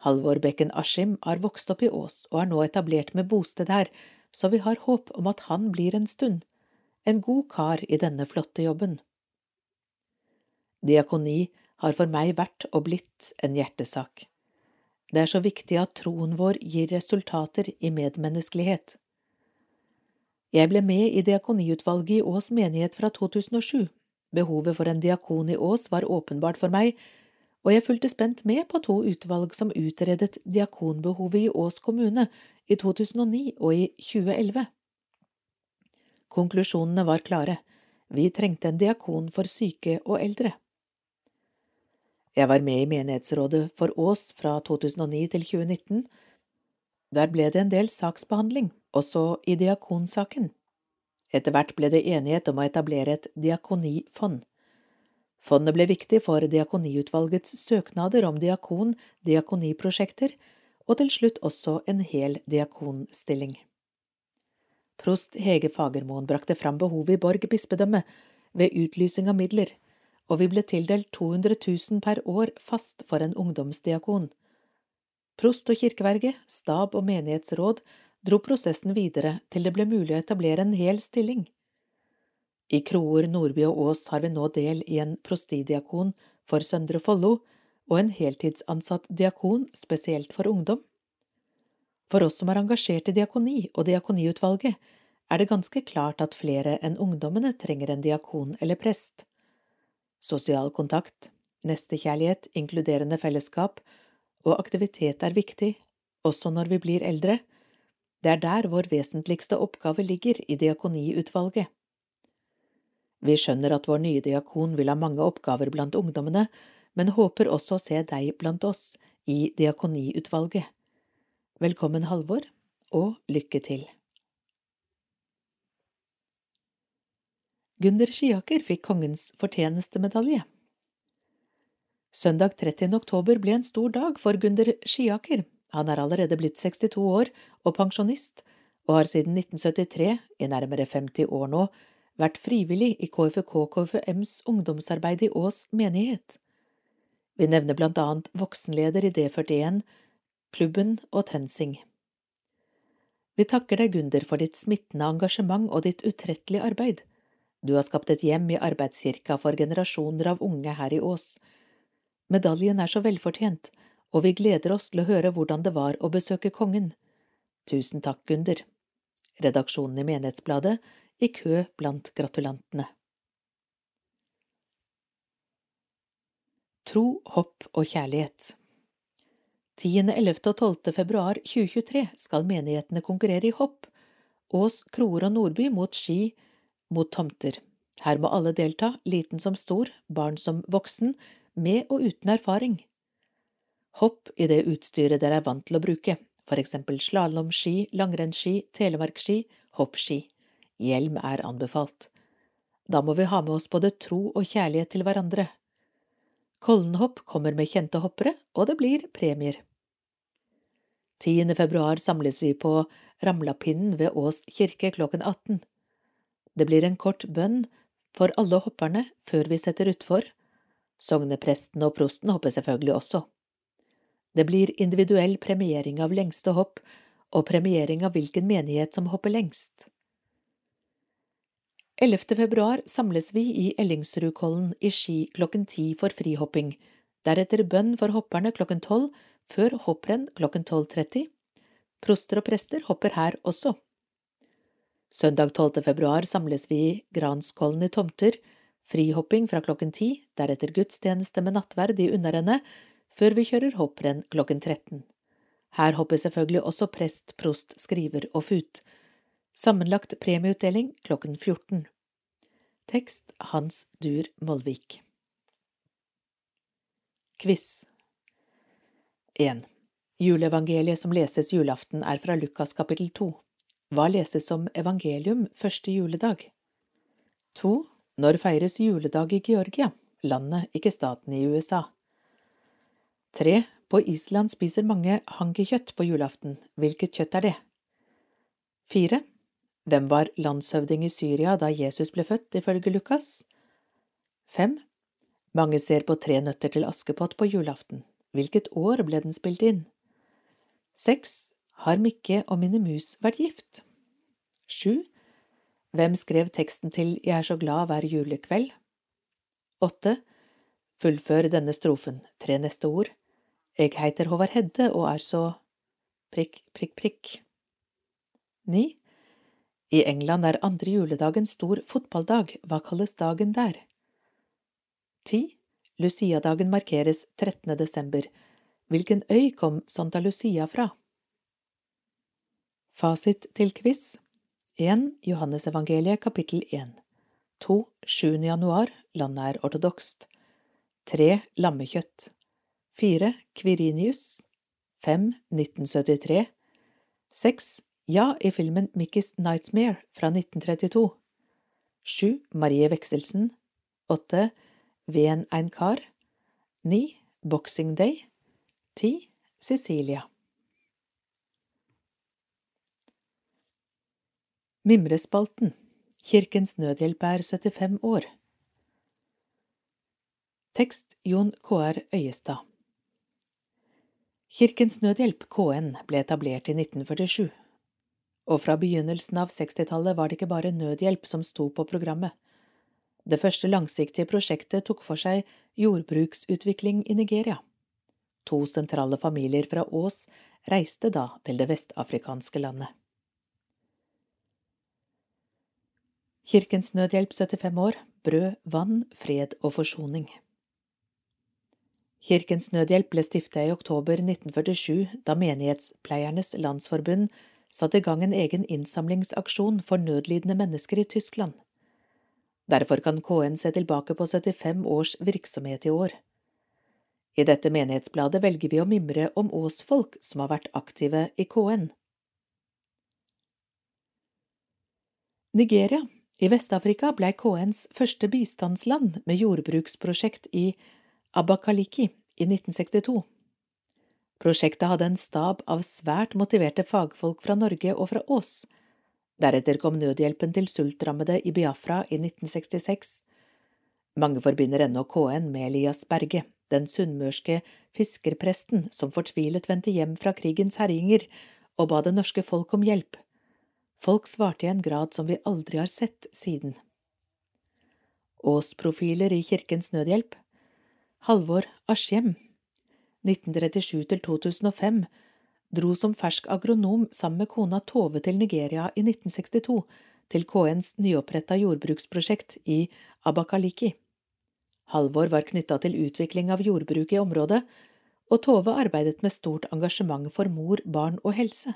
Halvor Bekken Askim har vokst opp i Ås og er nå etablert med bosted her, så vi har håp om at han blir en stund, en god kar i denne flotte jobben. Diakoni har for meg vært og blitt en hjertesak. Det er så viktig at troen vår gir resultater i medmenneskelighet. Jeg ble med i diakoniutvalget i Ås menighet fra 2007. Behovet for en diakon i Ås var åpenbart for meg, og jeg fulgte spent med på to utvalg som utredet diakonbehovet i Ås kommune i 2009 og i 2011. Konklusjonene var klare, vi trengte en diakon for syke og eldre. Jeg var med i menighetsrådet for Ås fra 2009 til 2019. Der ble det en del saksbehandling, også i diakonsaken. Etter hvert ble det enighet om å etablere et diakonifond. Fondet ble viktig for Diakoniutvalgets søknader om diakon-diakoniprosjekter, og til slutt også en hel diakonstilling. Prost Hege Fagermoen brakte fram behovet i Borg bispedømme ved utlysing av midler, og vi ble tildelt 200 000 per år fast for en ungdomsdiakon. Prost og kirkeverge, stab og menighetsråd dro prosessen videre til det ble mulig å etablere en hel stilling. I Kroer, Nordby og Ås har vi nå del i en prostidiakon for Søndre Follo og en heltidsansatt diakon spesielt for ungdom. For oss som er engasjert i diakoni og diakoniutvalget, er det ganske klart at flere enn ungdommene trenger en diakon eller prest. Sosial kontakt, nestekjærlighet, inkluderende fellesskap og aktivitet er viktig, også når vi blir eldre. Det er der vår vesentligste oppgave ligger i diakoniutvalget. Vi skjønner at vår nye diakon vil ha mange oppgaver blant ungdommene, men håper også å se deg blant oss i diakoniutvalget. Velkommen, Halvor, og lykke til. Gunder Skiaker fikk Kongens fortjenestemedalje. Søndag 30. oktober ble en stor dag for Gunder Skiaker. Han er allerede blitt 62 år og pensjonist, og har siden 1973, i nærmere 50 år nå, vært frivillig i KFK-KFMs ungdomsarbeid i Ås menighet. Vi nevner blant annet voksenleder i D41, klubben og TenSing. Vi takker deg, Gunder, for ditt smittende engasjement og ditt utrettelige arbeid. Du har skapt et hjem i arbeidskirka for generasjoner av unge her i Ås. Medaljen er så velfortjent, og vi gleder oss til å høre hvordan det var å besøke kongen. Tusen takk, Gunder. Redaksjonen i Menighetsbladet i kø blant gratulantene. Tro, hopp og kjærlighet 10., 11. og 12. februar 2023 skal menighetene konkurrere i hopp, Ås, Kroer og Nordby mot ski mot tomter. Her må alle delta, liten som stor, barn som voksen, med og uten erfaring. Hopp i det utstyret dere er vant til å bruke, for eksempel slalåmski, langrennsski, telemarkski, hoppski. Hjelm er anbefalt. Da må vi ha med oss både tro og kjærlighet til hverandre. Kollenhopp kommer med kjente hoppere, og det blir premier. 10. februar samles vi på Ramlapinnen ved Ås kirke klokken 18. Det blir en kort bønn for alle hopperne før vi setter utfor. Sognepresten og prosten hopper selvfølgelig også. Det blir individuell premiering av lengste hopp og premiering av hvilken menighet som hopper lengst. 11. februar samles vi i Ellingsrudkollen i Ski klokken ti for frihopping, deretter bønn for hopperne klokken tolv, før hopprenn klokken 12.30. Proster og prester hopper her også. Søndag 12. februar samles vi i Granskollen i Tomter, frihopping fra klokken ti, deretter gudstjeneste med nattverd i Unnarennet, før vi kjører hopprenn klokken 13. Her hopper selvfølgelig også prest, prost, skriver og fut. Sammenlagt premieutdeling klokken 14. Tekst Hans Dur Molvik Quiz 1. Juleevangeliet som leses julaften er fra Lukas kapittel 2. Hva leses som evangelium første juledag? 2. Når feires juledag i Georgia, landet, ikke staten i USA? 3. På Island spiser mange hankikjøtt på julaften. Hvilket kjøtt er det? Fire. Hvem var landshøvding i Syria da Jesus ble født, ifølge Lukas? Fem. Mange ser på Tre nøtter til Askepott på julaften. Hvilket år ble den spilt inn? Seks. Har Mikke og Mine Mus vært gift? Sju. Hvem skrev teksten til Jeg er så glad hver julekveld? Åtte. Fullfør denne strofen, tre neste ord. Eg heiter Håvard Hedde og er så… prikk, prikk, prikk. Ni. I England er andre juledag en stor fotballdag, hva kalles dagen der? Ti. Luciadagen markeres 13. desember. Hvilken øy kom Santa Lucia fra? Fasit til quiz 1. Johannesevangeliet kapittel 1 2. 7. januar Landet er ortodokst 3. Lammekjøtt 4. Kvirinius 5. 1973 6. Ja i filmen Mickey's Nightmare fra 1932 7. Marie Vekselsen. 8. Ven ein kar 9. Boxing Day 10. Cecilia Mimrespalten Kirkens Nødhjelp er 75 år Tekst Jon K.R. Øyestad Kirkens Nødhjelp, KN, ble etablert i 1947, og fra begynnelsen av 60-tallet var det ikke bare nødhjelp som sto på programmet. Det første langsiktige prosjektet tok for seg jordbruksutvikling i Nigeria. To sentrale familier fra Ås reiste da til det vestafrikanske landet. Kirkens Nødhjelp 75 år Brød, vann, fred og forsoning. Kirkens Nødhjelp ble stiftet i oktober 1947 da Menighetspleiernes Landsforbund satte i gang en egen innsamlingsaksjon for nødlidende mennesker i Tyskland. Derfor kan KN se tilbake på 75 års virksomhet i år. I dette menighetsbladet velger vi å mimre om åsfolk som har vært aktive i KN. Nigeria i Vest-Afrika ble KNs første bistandsland med jordbruksprosjekt i Abakaliki i 1962. Prosjektet hadde en stab av svært motiverte fagfolk fra Norge og fra Ås. Deretter kom nødhjelpen til sultrammede i Biafra i 1966. Mange forbinder ennå med Elias Berge, den sunnmørske fiskerpresten som fortvilet vendte hjem fra krigens herjinger og ba det norske folk om hjelp. Folk svarte i en grad som vi aldri har sett siden. Ås-profiler i Kirkens Nødhjelp Halvor Askim, 1937 til 2005, dro som fersk agronom sammen med kona Tove til Nigeria i 1962 til KNs nyoppretta jordbruksprosjekt i Abakaliki. Halvor var knytta til utvikling av jordbruk i området, og Tove arbeidet med stort engasjement for mor, barn og helse.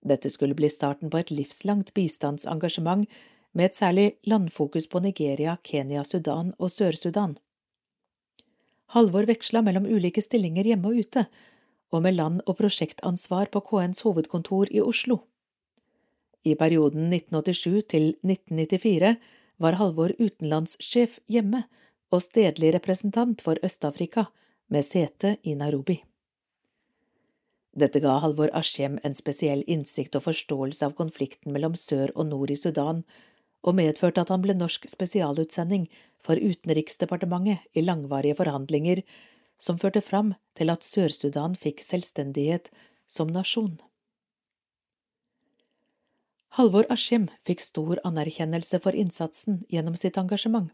Dette skulle bli starten på et livslangt bistandsengasjement med et særlig landfokus på Nigeria, Kenya, Sudan og Sør-Sudan. Halvor veksla mellom ulike stillinger hjemme og ute, og med land- og prosjektansvar på KNs hovedkontor i Oslo. I perioden 1987 til 1994 var Halvor utenlandssjef hjemme og stedlig representant for Øst-Afrika, med sete i Nairobi. Dette ga Halvor Askim en spesiell innsikt og forståelse av konflikten mellom sør og nord i Sudan, og medførte at han ble norsk spesialutsending for Utenriksdepartementet i langvarige forhandlinger som førte fram til at Sør-Sudan fikk selvstendighet som nasjon. Halvor Askim fikk stor anerkjennelse for innsatsen gjennom sitt engasjement.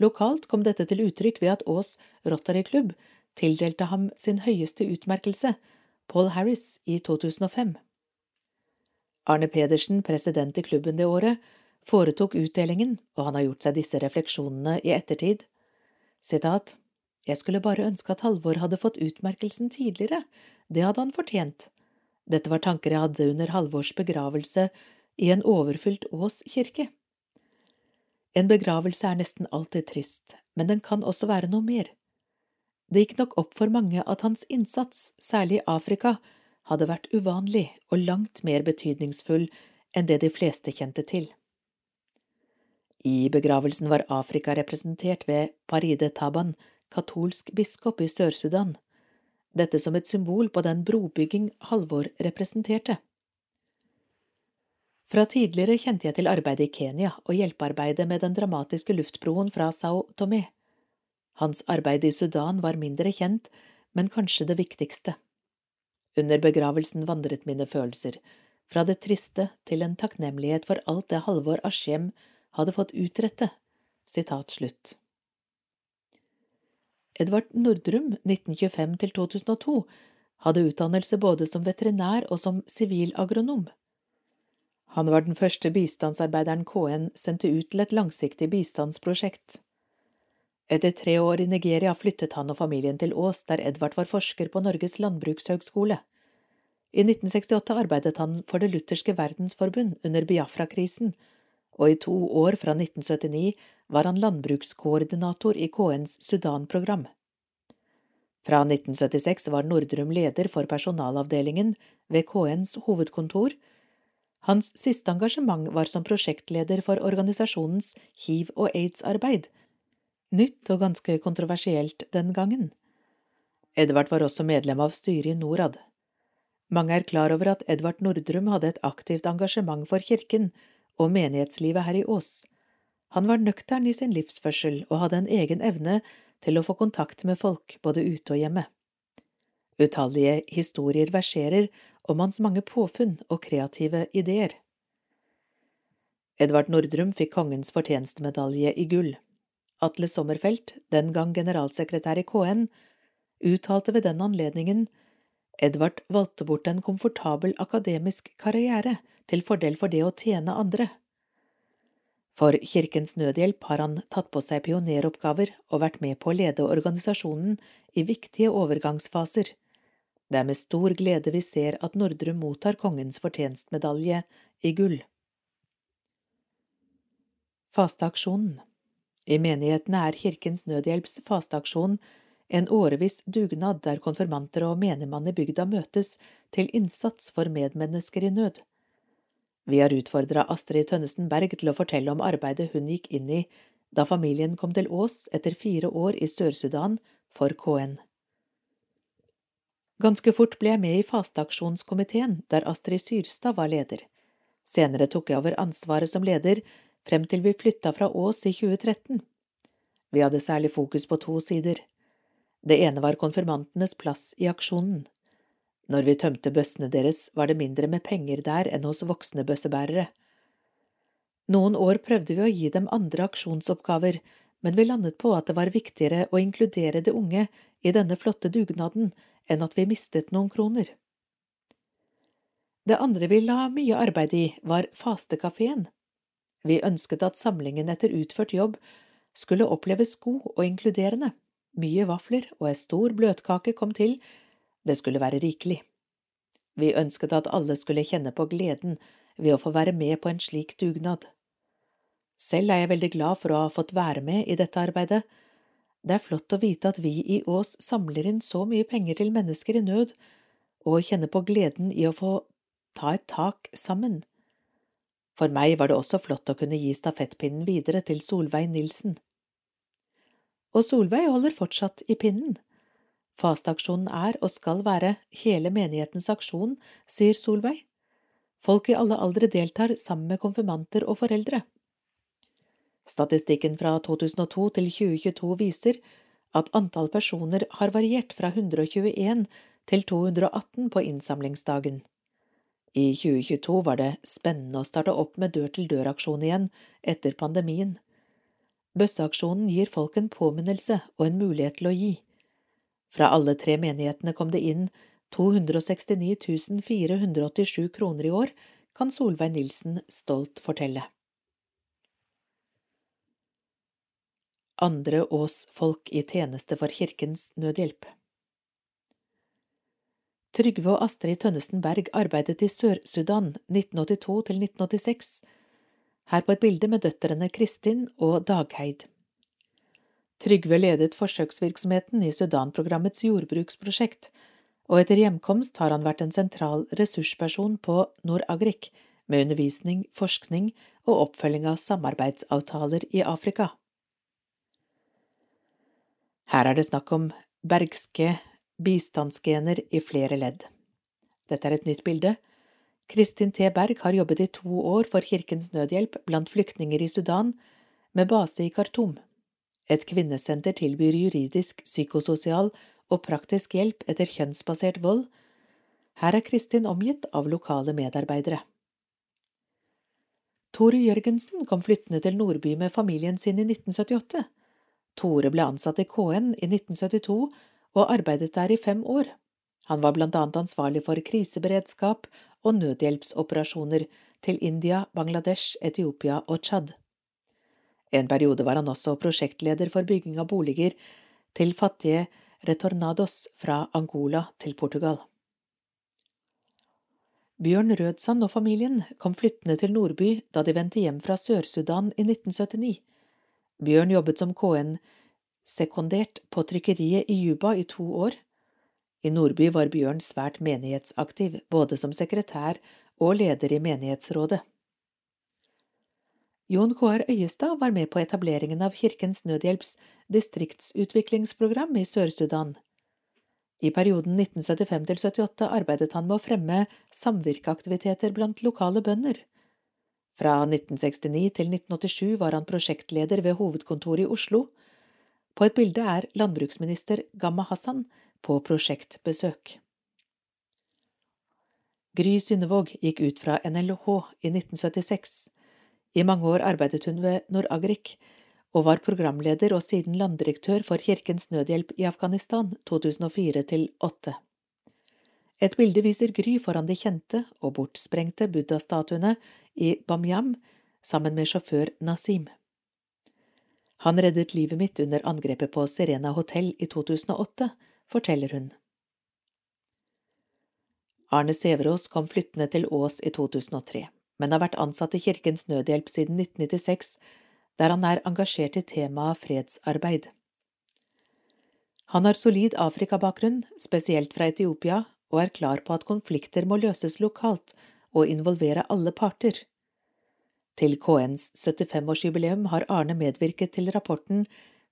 Lokalt kom dette til uttrykk ved at Ås Rotary Klubb tildelte ham sin høyeste utmerkelse, Paul Harris, i 2005. Arne Pedersen, president i klubben det året, foretok utdelingen, og han har gjort seg disse refleksjonene i ettertid. Sitat, Jeg skulle bare ønske at Halvor hadde fått utmerkelsen tidligere, det hadde han fortjent. Dette var tanker jeg hadde under Halvors begravelse i en overfylt Ås kirke. En begravelse er nesten alltid trist, men den kan også være noe mer. Det gikk nok opp for mange at hans innsats, særlig i Afrika, hadde vært uvanlig og langt mer betydningsfull enn det de fleste kjente til. I begravelsen var Afrika representert ved Paride Taban, katolsk biskop i Sør-Sudan, dette som et symbol på den brobygging Halvor representerte. Fra tidligere kjente jeg til arbeidet i Kenya og hjelpearbeidet med den dramatiske luftbroen fra Sao Tomé. Hans arbeid i Sudan var mindre kjent, men kanskje det viktigste. Under begravelsen vandret mine følelser, fra det triste til en takknemlighet for alt det Halvor Askim hadde fått utrette. Sitat slutt. Edvard Nordrum, 1925–2002, hadde utdannelse både som veterinær og som sivilagronom. Han var den første bistandsarbeideren KN sendte ut til et langsiktig bistandsprosjekt. Etter tre år i Nigeria flyttet han og familien til Ås, der Edvard var forsker på Norges landbrukshøgskole. I 1968 arbeidet han for Det lutherske verdensforbund under Biafra-krisen, og i to år fra 1979 var han landbrukskoordinator i KNs Sudan-program. Fra 1976 var Nordrum leder for personalavdelingen ved KNs hovedkontor. Hans siste engasjement var som prosjektleder for organisasjonens hiv- og aids-arbeid, nytt og ganske kontroversielt den gangen. Edvard var også medlem av styret i Norad. Mange er klar over at Edvard Nordrum hadde et aktivt engasjement for kirken, og menighetslivet her i Ås. Han var nøktern i sin livsførsel og hadde en egen evne til å få kontakt med folk både ute og hjemme. Utallige historier verserer om hans mange påfunn og kreative ideer. Edvard Nordrum fikk Kongens fortjenestemedalje i gull. Atle Sommerfelt, den gang generalsekretær i KN, uttalte ved den anledningen Edvard valgte bort en komfortabel akademisk karriere til fordel for det å tjene andre. For Kirkens Nødhjelp har han tatt på seg pioneroppgaver og vært med på å lede organisasjonen i viktige overgangsfaser. Det er med stor glede vi ser at Nordrum mottar Kongens fortjenstmedalje i gull. Fasteaksjonen I menighetene er Kirkens Nødhjelps fasteaksjon en årevis dugnad der konfirmanter og menigmann i bygda møtes til innsats for medmennesker i nød. Vi har utfordra Astrid Tønnesen Berg til å fortelle om arbeidet hun gikk inn i da familien kom til Ås etter fire år i Sør-Sudan for KN. Ganske fort ble jeg med i fasteaksjonskomiteen, der Astrid Syrstad var leder. Senere tok jeg over ansvaret som leder, frem til vi flytta fra Ås i 2013. Vi hadde særlig fokus på to sider. Det ene var konfirmantenes plass i aksjonen. Når vi tømte bøssene deres, var det mindre med penger der enn hos voksne bøssebærere. Noen år prøvde vi å gi dem andre aksjonsoppgaver, men vi landet på at det var viktigere å inkludere de unge i denne flotte dugnaden enn at vi mistet noen kroner. Det andre vi la mye arbeid i, var fastekafeen. Vi ønsket at samlingen etter utført jobb skulle oppleves god og inkluderende. Mye vafler og ei stor bløtkake kom til, det skulle være rikelig. Vi ønsket at alle skulle kjenne på gleden ved å få være med på en slik dugnad. Selv er jeg veldig glad for å ha fått være med i dette arbeidet. Det er flott å vite at vi i Ås samler inn så mye penger til mennesker i nød, og kjenne på gleden i å få ta et tak sammen. For meg var det også flott å kunne gi stafettpinnen videre til Solveig Nilsen. Og Solveig holder fortsatt i pinnen. Fasteaksjonen er og skal være hele menighetens aksjon, sier Solveig. Folk i alle aldre deltar sammen med konfirmanter og foreldre. Statistikken fra 2002 til 2022 viser at antall personer har variert fra 121 til 218 på innsamlingsdagen. I 2022 var det spennende å starte opp med dør-til-dør-aksjon igjen etter pandemien. Bøsseaksjonen gir folk en påminnelse og en mulighet til å gi. Fra alle tre menighetene kom det inn 269 487 kroner i år, kan Solveig Nilsen stolt fortelle. Andre Ås-folk i tjeneste for Kirkens Nødhjelp Trygve og Astrid Tønnesen Berg arbeidet i Sør-Sudan 1982 til 1986, her på et bilde med døtrene Kristin og Dagheid. Trygve ledet forsøksvirksomheten i Sudan-programmets jordbruksprosjekt, og etter hjemkomst har han vært en sentral ressursperson på Nord-Agrik, med undervisning, forskning og oppfølging av samarbeidsavtaler i Afrika. Her er det snakk om bergske bistandsgener i flere ledd. Dette er et nytt bilde. Kristin T. Berg har jobbet i to år for Kirkens Nødhjelp blant flyktninger i Sudan, med base i Khartoum. Et kvinnesenter tilbyr juridisk, psykososial og praktisk hjelp etter kjønnsbasert vold. Her er Kristin omgitt av lokale medarbeidere. Tore Jørgensen kom flyttende til Nordby med familien sin i 1978. Tore ble ansatt i KN i 1972 og arbeidet der i fem år. Han var blant annet ansvarlig for kriseberedskap og nødhjelpsoperasjoner til India, Bangladesh, Etiopia og Tsjad. En periode var han også prosjektleder for bygging av boliger til fattige retornados fra Angola til Portugal. Bjørn Rødsand og familien kom flyttende til Nordby da de vendte hjem fra Sør-Sudan i 1979. Bjørn jobbet som KN-sekondert på trykkeriet i Juba i to år. I Nordby var Bjørn svært menighetsaktiv, både som sekretær og leder i menighetsrådet. Jon K.R. Øyestad var med på etableringen av Kirkens Nødhjelps distriktsutviklingsprogram i Sør-Sudan. I perioden 1975 78 arbeidet han med å fremme samvirkeaktiviteter blant lokale bønder. Fra 1969 til 1987 var han prosjektleder ved hovedkontoret i Oslo. På et bilde er landbruksminister Gamma Hassan på prosjektbesøk. Gry Synnevåg gikk ut fra NLH i 1976. I mange år arbeidet hun ved Nord-Agrik, og var programleder og siden landdirektør for Kirkens Nødhjelp i Afghanistan 2004–2008. Et bilde viser Gry foran de kjente og bortsprengte buddha-statuene i Bamyam sammen med sjåfør Nasim. Han reddet livet mitt under angrepet på Serena hotell i 2008, forteller hun. Arne Sæverås kom flyttende til Ås i 2003 men har vært ansatt i Kirkens Nødhjelp siden 1996, der han er engasjert i temaet fredsarbeid. Han har solid Afrikabakgrunn, spesielt fra Etiopia, og er klar på at konflikter må løses lokalt og involvere alle parter. Til KNs 75-årsjubileum har Arne medvirket til rapporten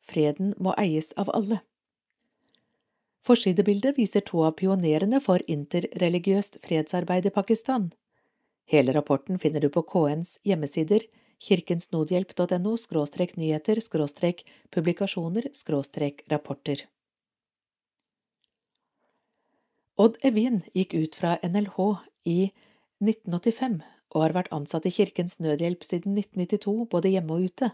Freden må eies av alle. Forsidebildet viser to av pionerene for interreligiøst fredsarbeid i Pakistan. Hele rapporten finner du på KNs hjemmesider kirkensnodhjelp.no nyheter publikasjoner rapporter. Odd Evjen gikk ut fra NLH i 1985 og har vært ansatt i Kirkens Nødhjelp siden 1992, både hjemme og ute.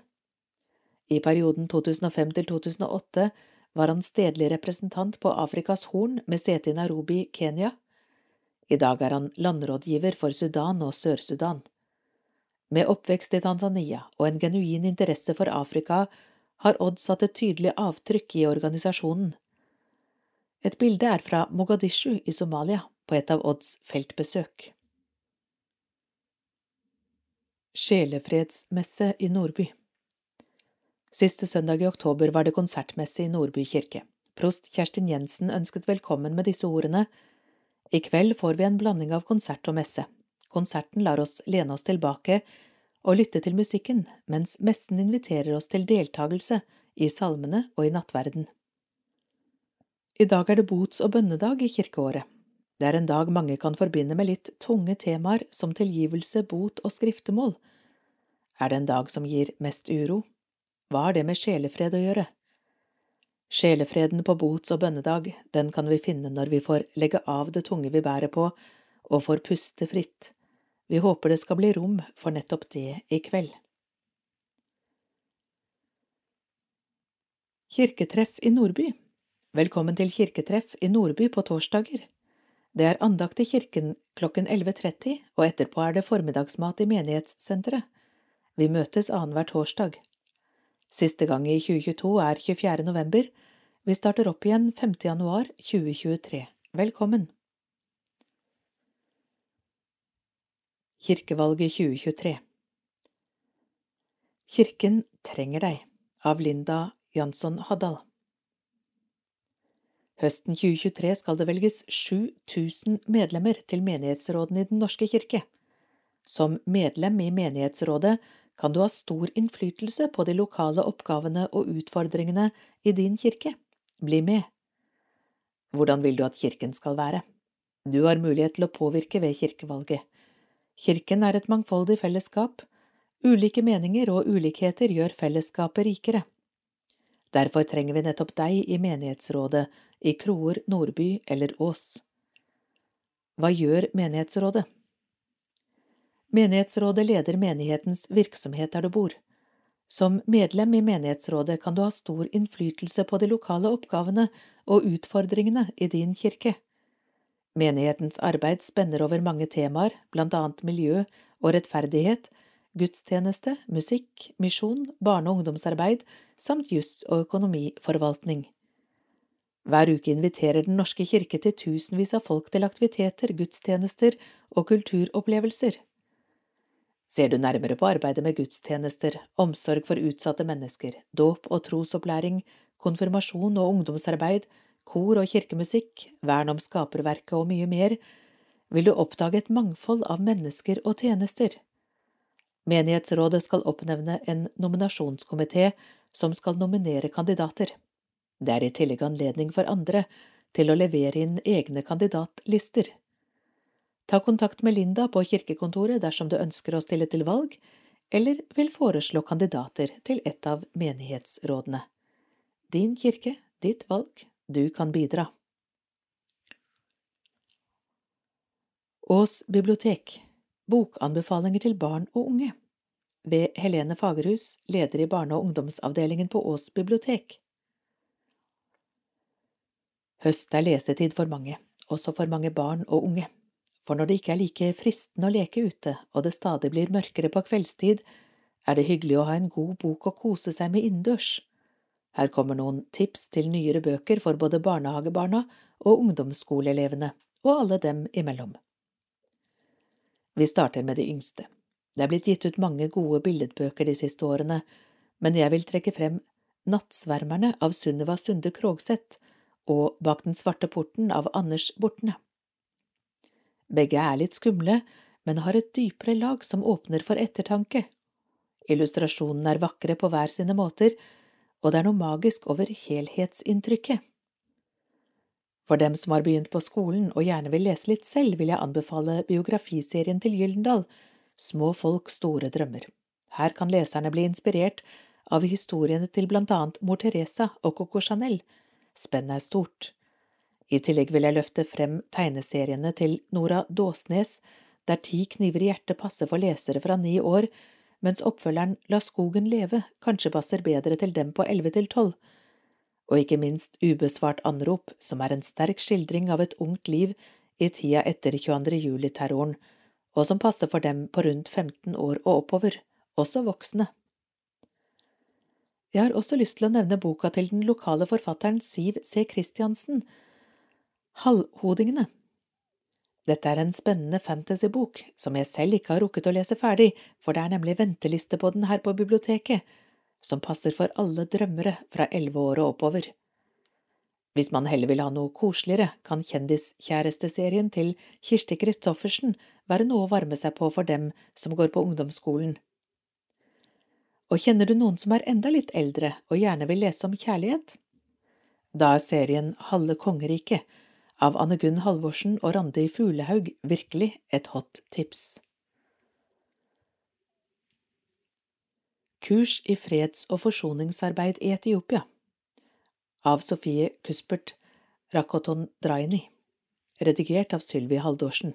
I perioden 2005 til 2008 var han stedlig representant på Afrikas Horn med sete i Nairobi, Kenya. I dag er han landrådgiver for Sudan og Sør-Sudan. Med oppvekst i Tanzania og en genuin interesse for Afrika har Odd satt et tydelig avtrykk i organisasjonen. Et bilde er fra Mogadishu i Somalia, på et av Odds feltbesøk. Sjelefredsmesse i Nordby Siste søndag i oktober var det konsertmesse i Nordby kirke. Prost Kjerstin Jensen ønsket velkommen med disse ordene. I kveld får vi en blanding av konsert og messe. Konserten lar oss lene oss tilbake og lytte til musikken, mens messen inviterer oss til deltakelse i salmene og i nattverden. I dag er det bots- og bønnedag i kirkeåret. Det er en dag mange kan forbinde med litt tunge temaer som tilgivelse, bot og skriftemål. Er det en dag som gir mest uro? Hva har det med sjelefred å gjøre? Sjelefreden på bots- og bønnedag, den kan vi finne når vi får legge av det tunge vi bærer på, og får puste fritt. Vi håper det skal bli rom for nettopp det i kveld. Kirketreff i Nordby Velkommen til kirketreff i Nordby på torsdager. Det er andakt i kirken klokken 11.30, og etterpå er det formiddagsmat i menighetssenteret. Vi møtes annenhver torsdag. Siste gang i 2022 er 24. november. Vi starter opp igjen 5. januar 2023. Velkommen! Kirkevalget 2023 Kirken trenger deg av Linda Jansson Haddal Høsten 2023 skal det velges 7000 medlemmer til menighetsrådene i Den norske kirke. Som medlem i menighetsrådet kan du ha stor innflytelse på de lokale oppgavene og utfordringene i din kirke. Bli med! Hvordan vil du at kirken skal være? Du har mulighet til å påvirke ved kirkevalget. Kirken er et mangfoldig fellesskap. Ulike meninger og ulikheter gjør fellesskapet rikere. Derfor trenger vi nettopp deg i menighetsrådet i Kroer, Nordby eller Ås. Hva gjør menighetsrådet? Menighetsrådet leder menighetens virksomhet der du bor. Som medlem i menighetsrådet kan du ha stor innflytelse på de lokale oppgavene og utfordringene i din kirke. Menighetens arbeid spenner over mange temaer, blant annet miljø og rettferdighet, gudstjeneste, musikk, misjon, barne- og ungdomsarbeid samt juss- og økonomiforvaltning. Hver uke inviterer Den norske kirke til tusenvis av folk til aktiviteter, gudstjenester og kulturopplevelser. Ser du nærmere på arbeidet med gudstjenester, omsorg for utsatte mennesker, dåp og trosopplæring, konfirmasjon og ungdomsarbeid, kor og kirkemusikk, vern om skaperverket og mye mer, vil du oppdage et mangfold av mennesker og tjenester. Menighetsrådet skal oppnevne en nominasjonskomité som skal nominere kandidater. Det er i tillegg anledning for andre til å levere inn egne kandidatlister. Ta kontakt med Linda på kirkekontoret dersom du ønsker å stille til valg, eller vil foreslå kandidater til et av menighetsrådene. Din kirke, ditt valg, du kan bidra. Ås bibliotek Bokanbefalinger til barn og unge ved Helene Fagerhus, leder i barne- og ungdomsavdelingen på Ås bibliotek. Høst er lesetid for mange, også for mange barn og unge. For når det ikke er like fristende å leke ute, og det stadig blir mørkere på kveldstid, er det hyggelig å ha en god bok å kose seg med innendørs. Her kommer noen tips til nyere bøker for både barnehagebarna og ungdomsskoleelevene, og alle dem imellom. Vi starter med de yngste. Det er blitt gitt ut mange gode billedbøker de siste årene, men jeg vil trekke frem Nattsvermerne av Sunniva Sunde Krogseth og Bak den svarte porten av Anders Bortne. Begge er litt skumle, men har et dypere lag som åpner for ettertanke. Illustrasjonene er vakre på hver sine måter, og det er noe magisk over helhetsinntrykket. For dem som har begynt på skolen og gjerne vil lese litt selv, vil jeg anbefale biografiserien til Gyldendal, Små folk, store drømmer. Her kan leserne bli inspirert av historiene til blant annet mor Teresa og Coco Chanel. Spennet er stort. I tillegg vil jeg løfte frem tegneseriene til Nora Dåsnes, der Ti kniver i hjertet passer for lesere fra ni år, mens oppfølgeren La skogen leve kanskje passer bedre til dem på elleve til tolv, og ikke minst Ubesvart anrop, som er en sterk skildring av et ungt liv i tida etter 22. juli-terroren, og som passer for dem på rundt 15 år og oppover, også voksne. Jeg har også lyst til å nevne boka til den lokale forfatteren Siv C. Christiansen, Halvhodingene. Dette er en spennende fantasybok som jeg selv ikke har rukket å lese ferdig, for det er nemlig venteliste på den her på biblioteket, som passer for alle drømmere fra elleve år og oppover. Hvis man heller vil ha noe koseligere, kan Kjendiskjæresteserien til Kirsti Kristoffersen være noe å varme seg på for dem som går på ungdomsskolen. Og kjenner du noen som er enda litt eldre og gjerne vil lese om kjærlighet? Da er serien Halve kongeriket av Anne Gunn Halvorsen og Randi Fuglehaug virkelig et hot tips. Kurs i freds- og forsoningsarbeid i Etiopia av Sofie Kuspert Rakoton Draini, redigert av Sylvi Haldorsen.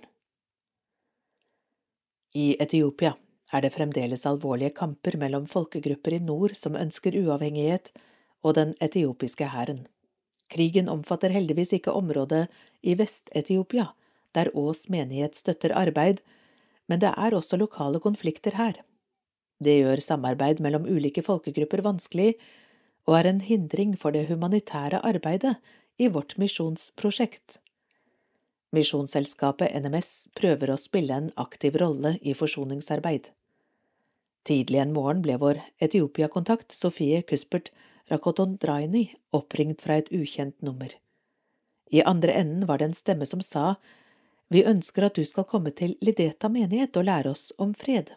I Etiopia er det fremdeles alvorlige kamper mellom folkegrupper i nord som ønsker uavhengighet, og den etiopiske hæren. Krigen omfatter heldigvis ikke området i Vest-Etiopia, der Ås menighet støtter arbeid, men det er også lokale konflikter her. Det gjør samarbeid mellom ulike folkegrupper vanskelig, og er en hindring for det humanitære arbeidet i vårt misjonsprosjekt. Misjonsselskapet NMS prøver å spille en aktiv rolle i forsoningsarbeid. Tidlig en morgen ble vår Etiopia-kontakt Sofie Kuspert Rakoton Draini oppringt fra et ukjent nummer. I andre enden var det en stemme som sa Vi ønsker at du skal komme til Lideta menighet og lære oss om fred.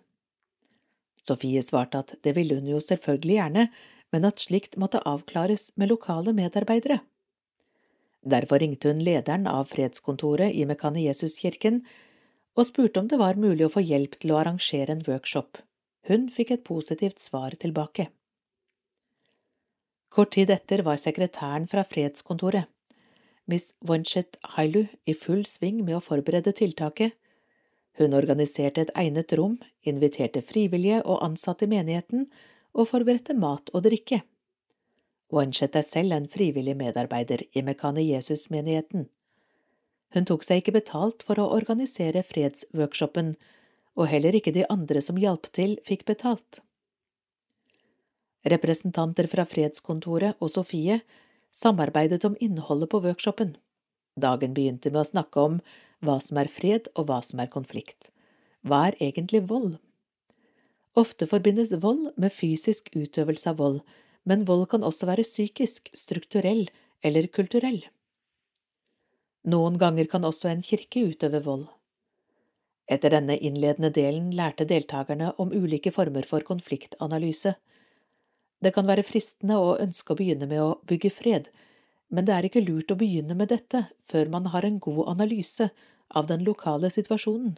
Sofie svarte at det ville hun jo selvfølgelig gjerne, men at slikt måtte avklares med lokale medarbeidere. Derfor ringte hun lederen av fredskontoret i Mekane Jesuskirken og spurte om det var mulig å få hjelp til å arrangere en workshop. Hun fikk et positivt svar tilbake. Kort tid etter var sekretæren fra fredskontoret, Miss Wonchet Hailu, i full sving med å forberede tiltaket. Hun organiserte et egnet rom, inviterte frivillige og ansatte i menigheten og forberedte mat og drikke. Wonchet er selv en frivillig medarbeider i Mekane Jesus-menigheten. Hun tok seg ikke betalt for å organisere fredsworkshopen, og heller ikke de andre som hjalp til, fikk betalt. Representanter fra fredskontoret og Sofie samarbeidet om innholdet på workshopen. Dagen begynte med å snakke om hva som er fred og hva som er konflikt. Hva er egentlig vold? Ofte forbindes vold med fysisk utøvelse av vold, men vold kan også være psykisk, strukturell eller kulturell. Noen ganger kan også en kirke utøve vold. Etter denne innledende delen lærte deltakerne om ulike former for konfliktanalyse. Det kan være fristende å ønske å begynne med å bygge fred, men det er ikke lurt å begynne med dette før man har en god analyse av den lokale situasjonen.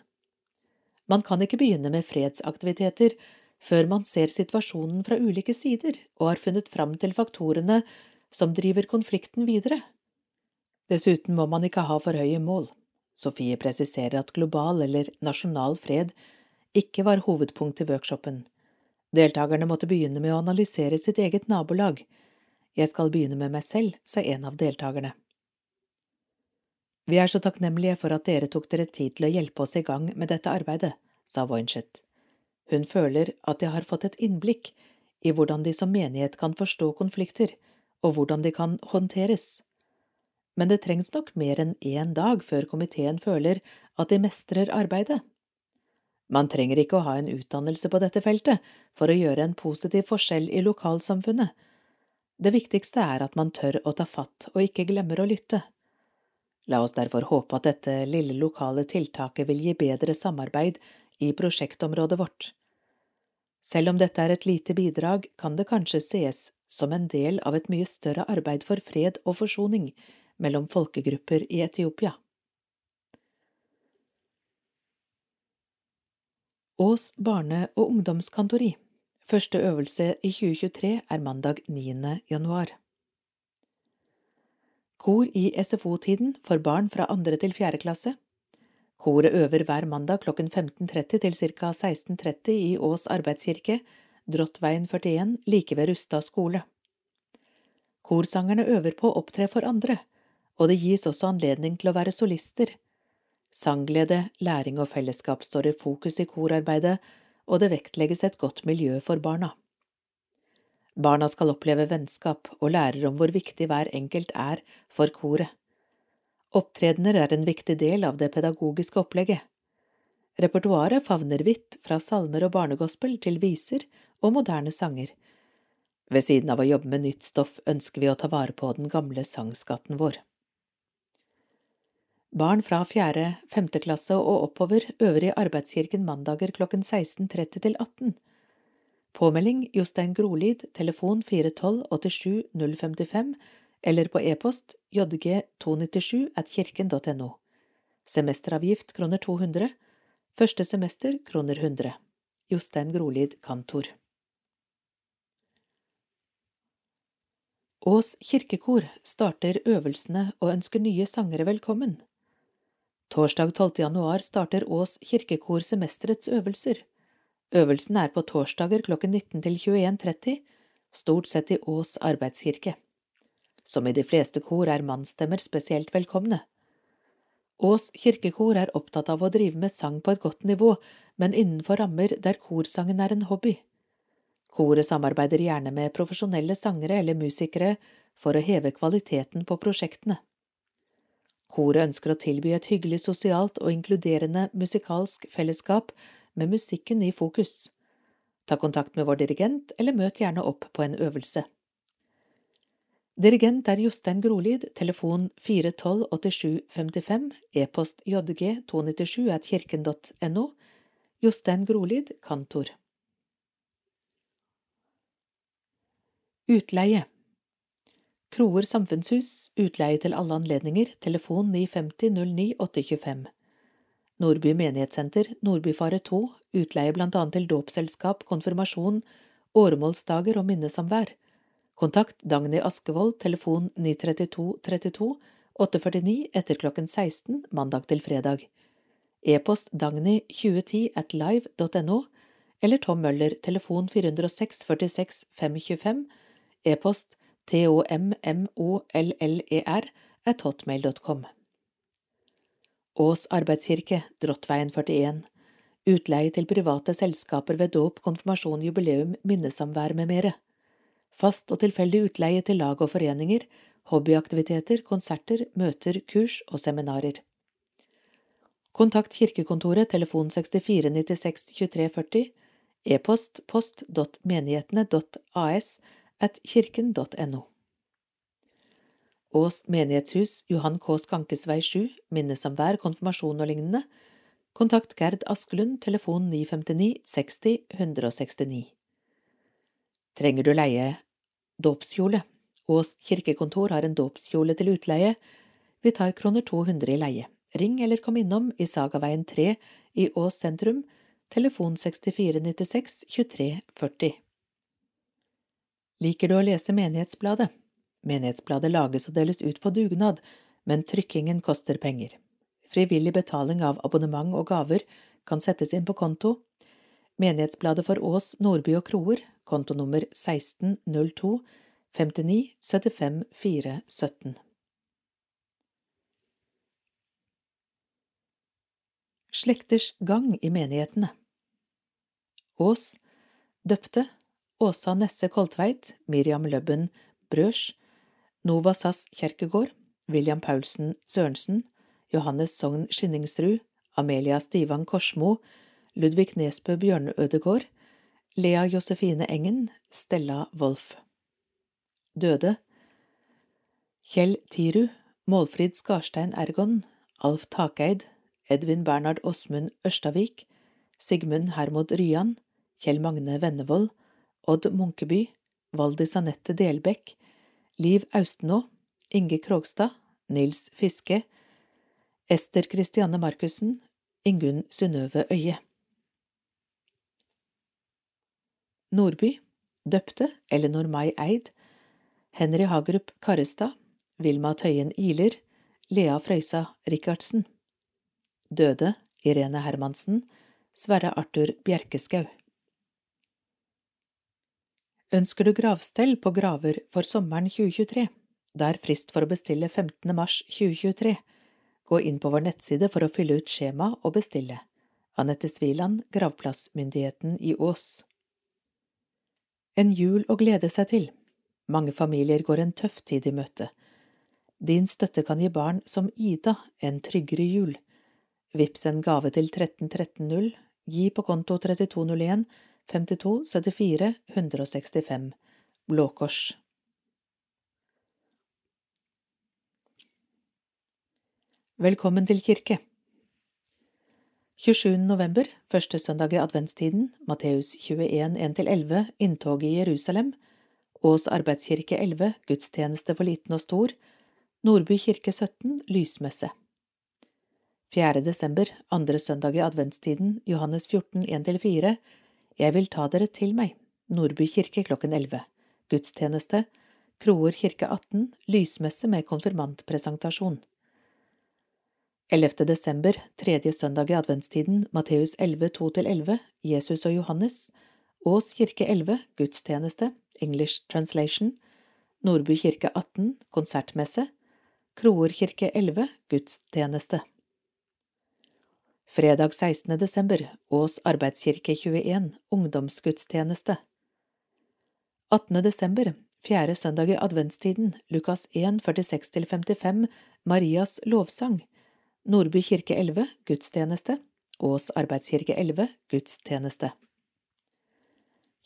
Man kan ikke begynne med fredsaktiviteter før man ser situasjonen fra ulike sider og har funnet fram til faktorene som driver konflikten videre. Dessuten må man ikke ha for høye mål. Sofie presiserer at global eller nasjonal fred ikke var hovedpunkt i workshopen. Deltakerne måtte begynne med å analysere sitt eget nabolag. Jeg skal begynne med meg selv, sa en av deltakerne. Vi er så takknemlige for at dere tok dere tid til å hjelpe oss i gang med dette arbeidet, sa Wojnchet. Hun føler at de har fått et innblikk i hvordan de som menighet kan forstå konflikter, og hvordan de kan håndteres. Men det trengs nok mer enn én dag før komiteen føler at de mestrer arbeidet. Man trenger ikke å ha en utdannelse på dette feltet for å gjøre en positiv forskjell i lokalsamfunnet. Det viktigste er at man tør å ta fatt og ikke glemmer å lytte. La oss derfor håpe at dette lille lokale tiltaket vil gi bedre samarbeid i prosjektområdet vårt. Selv om dette er et lite bidrag, kan det kanskje sees som en del av et mye større arbeid for fred og forsoning mellom folkegrupper i Etiopia. Ås barne- og ungdomskantori. Første øvelse i 2023 er mandag 9. januar. Kor i SFO-tiden for barn fra andre til fjerde klasse. Koret øver hver mandag klokken 15.30 til ca. 16.30 i Ås arbeidskirke, Drottveien 41, like ved Rustad skole. Korsangerne øver på å opptre for andre, og det gis også anledning til å være solister. Sangglede, læring og fellesskap står i fokus i korarbeidet, og det vektlegges et godt miljø for barna. Barna skal oppleve vennskap og lærer om hvor viktig hver enkelt er for koret. Opptredener er en viktig del av det pedagogiske opplegget. Repertoaret favner vidt, fra salmer og barnegospel til viser og moderne sanger. Ved siden av å jobbe med nytt stoff ønsker vi å ta vare på den gamle sangskatten vår. Barn fra fjerde, femte klasse og oppover øver i Arbeidskirken mandager klokken 16.30 til 18. Påmelding Jostein Grolid, telefon 412 87 055 eller på e-post jg297 at kirken.no. Semesteravgift kroner 200. Første semester kroner 100. Jostein Grolid, kantor. Ås kirkekor starter øvelsene og ønsker nye sangere velkommen. Torsdag 12. januar starter Ås kirkekor semesterets øvelser. Øvelsen er på torsdager klokken 19 til 21.30, stort sett i Ås arbeidskirke. Som i de fleste kor er mannsstemmer spesielt velkomne. Ås kirkekor er opptatt av å drive med sang på et godt nivå, men innenfor rammer der korsangen er en hobby. Koret samarbeider gjerne med profesjonelle sangere eller musikere for å heve kvaliteten på prosjektene. Koret ønsker å tilby et hyggelig sosialt og inkluderende musikalsk fellesskap med musikken i fokus. Ta kontakt med vår dirigent, eller møt gjerne opp på en øvelse. Dirigent er Jostein Grolid, telefon 412 8755, e-post jg 297 at kirken.no, Jostein Grolid, kantor. Utleie Kroer samfunnshus, utleie til alle anledninger, telefon 950 09 825. Nordby menighetssenter, Nordbyfare 2, utleie blant annet til dåpsselskap, konfirmasjon, åremålsdager og minnesamvær Kontakt Dagny Askevold, telefon 932 32 849 etter klokken 16 mandag til fredag. E-post dagny2010 at live.no eller Tom Møller, telefon 406 46 525, e-post tommoller at hotmail.com. Ås arbeidskirke, Drottveien 41, utleie til private selskaper ved dåp, konfirmasjon, jubileum, minnesamvær med mere fast og tilfeldig utleie til lag og foreninger, hobbyaktiviteter, konserter, møter, kurs og seminarer. Kontakt kirkekontoret telefon 64 96 23 40, e-post post.menighetene.as kirken.no. Ås menighetshus, Johan K. Skankes vei 7, minnesamvær, konfirmasjon og lignende. Kontakt Gerd Askelund, telefon 959 60 169. Trenger du leie dåpskjole? Ås kirkekontor har en dåpskjole til utleie. Vi tar kroner 200 i leie. Ring eller kom innom i Sagaveien 3 i Ås sentrum, telefon 6496 23 40. Liker du å lese Menighetsbladet? Menighetsbladet lages og deles ut på dugnad, men trykkingen koster penger. Frivillig betaling av abonnement og gaver kan settes inn på konto. Menighetsbladet for Ås, Nordby og Kroer kontonummer 1602 59 75 4 17. Slekters gang i menighetene Ås døpte Åsa Nesse Koltveit, Miriam Løbben Brøs, Nova Sass Kjerkegård, William Paulsen Sørensen, Johannes Sogn Skinningsrud, Amelia Stivan Korsmo, Ludvig Nesbø Bjørnødegård, Lea Josefine Engen, Stella Wolff. Døde Kjell Tiru, Målfrid Skarstein Ergon, Alf Takeid, Edvin Bernhard Åsmund Ørstavik, Sigmund Hermod Ryan, Kjell Magne Vennevold, Odd Munkeby, Valdis Anette Delbekk, Liv Austenå, Inge Krogstad, Nils Fiske, Ester Kristianne Markussen, Ingunn Synnøve Øye. Nordby, døpte Ellinor Mai Eid, Henry Hagerup Karrestad, Vilma Tøyen Iler, Lea Frøysa Rikardsen. Døde Irene Hermansen, Sverre Arthur Bjerkeskau. Ønsker du gravstell på graver for sommeren 2023? Det er frist for å bestille 15. mars 2023. Gå inn på vår nettside for å fylle ut skjema og bestille. Anette Sviland, Gravplassmyndigheten i Ås. En jul å glede seg til. Mange familier går en tøff tid i møte. Din støtte kan gi barn som Ida en tryggere jul. Vips en gave til 13130, gi på konto 3201 52 74 165 Blå Kors. Velkommen til kirke. 27. november, første søndag i adventstiden, Matteus 21, 1–11, inntoget i Jerusalem, Ås arbeidskirke 11, gudstjeneste for liten og stor, Nordby kirke 17, lysmesse. 4. desember, andre søndag i adventstiden, Johannes 14, 1–4, Jeg vil ta dere til meg, Nordby kirke klokken 11, gudstjeneste, Kroer kirke 18, lysmesse med konfirmantpresentasjon. 11. desember, tredje søndag i adventstiden, Matteus 11, 2–11, Jesus og Johannes, Ås kirke 11, gudstjeneste, English translation, Nordby kirke 18, konsertmesse, Kroer kirke 11, gudstjeneste. Fredag 16. desember, Ås arbeidskirke 21, ungdomsgudstjeneste. 18. desember, fjerde søndag i adventstiden, Lukas 1, 46–55, Marias lovsang, Nordby kirke 11, gudstjeneste, Ås arbeidskirke 11, gudstjeneste.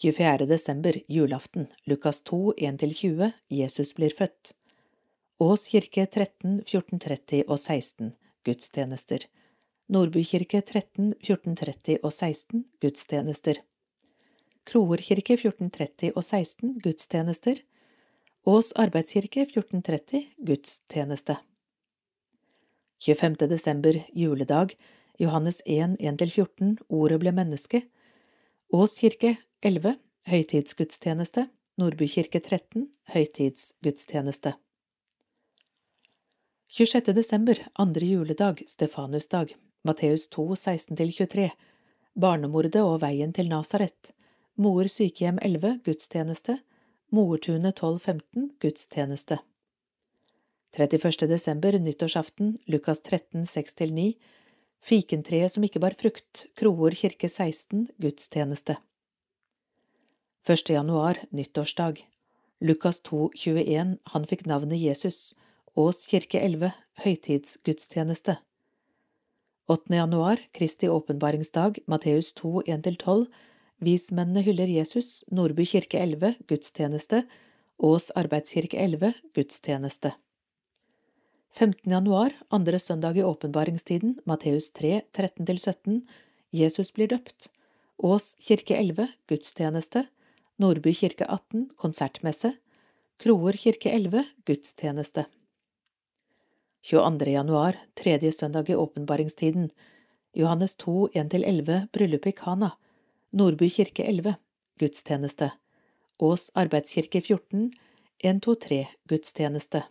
24. desember, julaften, Lukas 2, 1–20, Jesus blir født. Ås kirke 13, 1430 og 16, gudstjenester. Nordby kirke 13, 1430 og 16, gudstjenester. Kroer kirke 1430 og 16, gudstjenester. Ås arbeidskirke 1430, gudstjeneste. 25. desember, juledag, Johannes 1, 1–14, Ordet ble menneske, Ås kirke 11, høytidsgudstjeneste, Nordby kirke 13, høytidsgudstjeneste. 26. desember, andre juledag, Stefanusdag, Matteus 2, 16–23, Barnemordet og veien til Nasaret, Moer sykehjem 11, gudstjeneste, Moertunet 12, 15, gudstjeneste. 31. desember, nyttårsaften, Lukas 13, 6–9, Fikentreet som ikke bar frukt, Kroer kirke 16, gudstjeneste. 1. januar, nyttårsdag, Lukas 2, 21, han fikk navnet Jesus, Ås kirke 11, høytidsgudstjeneste. 8. januar, Kristi åpenbaringsdag, Matteus 2, 1–12, Vismennene hyller Jesus, Nordby kirke 11, gudstjeneste, Ås arbeidskirke 11, gudstjeneste. 15. januar, andre søndag i åpenbaringstiden, Matteus 3, 13–17, Jesus blir døpt, Ås kirke 11, gudstjeneste, Nordby kirke 18, konsertmesse, Kroer kirke 11, gudstjeneste. 22. januar, tredje søndag i åpenbaringstiden, Johannes 2, 1–11, bryllup i Kana, Nordby kirke 11, gudstjeneste, Ås arbeidskirke 14, 123, gudstjeneste.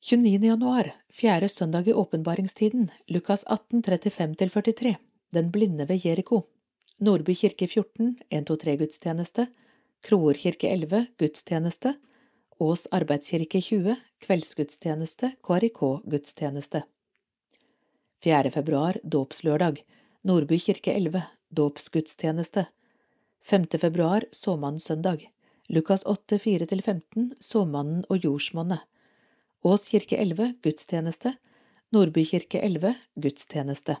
29. januar, fjerde søndag i åpenbaringstiden, Lukas 18, 35–43, Den blinde ved Jeriko, Nordby kirke 14, 123-gudstjeneste, Kroer kirke 11, gudstjeneste, Ås arbeidskirke 20, kveldsgudstjeneste, KRIK-gudstjeneste. 4. februar, dåpslørdag, Nordby kirke 11, dåpsgudstjeneste. 5. februar, såmannssøndag, Lukas 8, 4–15, Såmannen og jordsmonnet. Ås kirke 11, gudstjeneste, Nordby kirke 11, gudstjeneste.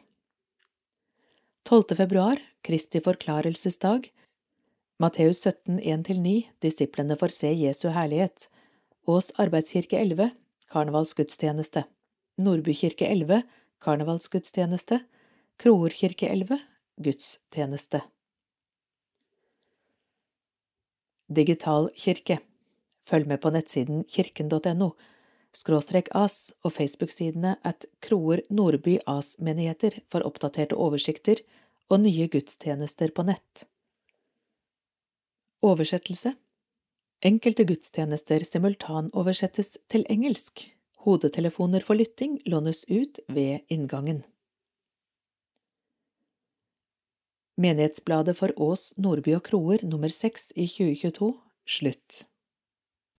12. februar, Kristi forklarelsesdag, Matteus 17, 1–9, disiplene får se Jesu herlighet, Ås arbeidskirke 11, karnevalsgudstjeneste, Nordbykirke 11, karnevalsgudstjeneste, Kroerkirke 11, gudstjeneste. Digital kirke Følg med på nettsiden kirken.no skråstrek as og Facebook-sidene at Kroer Nordby As-menigheter for oppdaterte oversikter og nye gudstjenester på nett. Oversettelse Enkelte gudstjenester simultanoversettes til engelsk, Hodetelefoner for lytting lånes ut ved inngangen. Menighetsbladet for Ås, Nordby og Kroer nummer seks i 2022 slutt.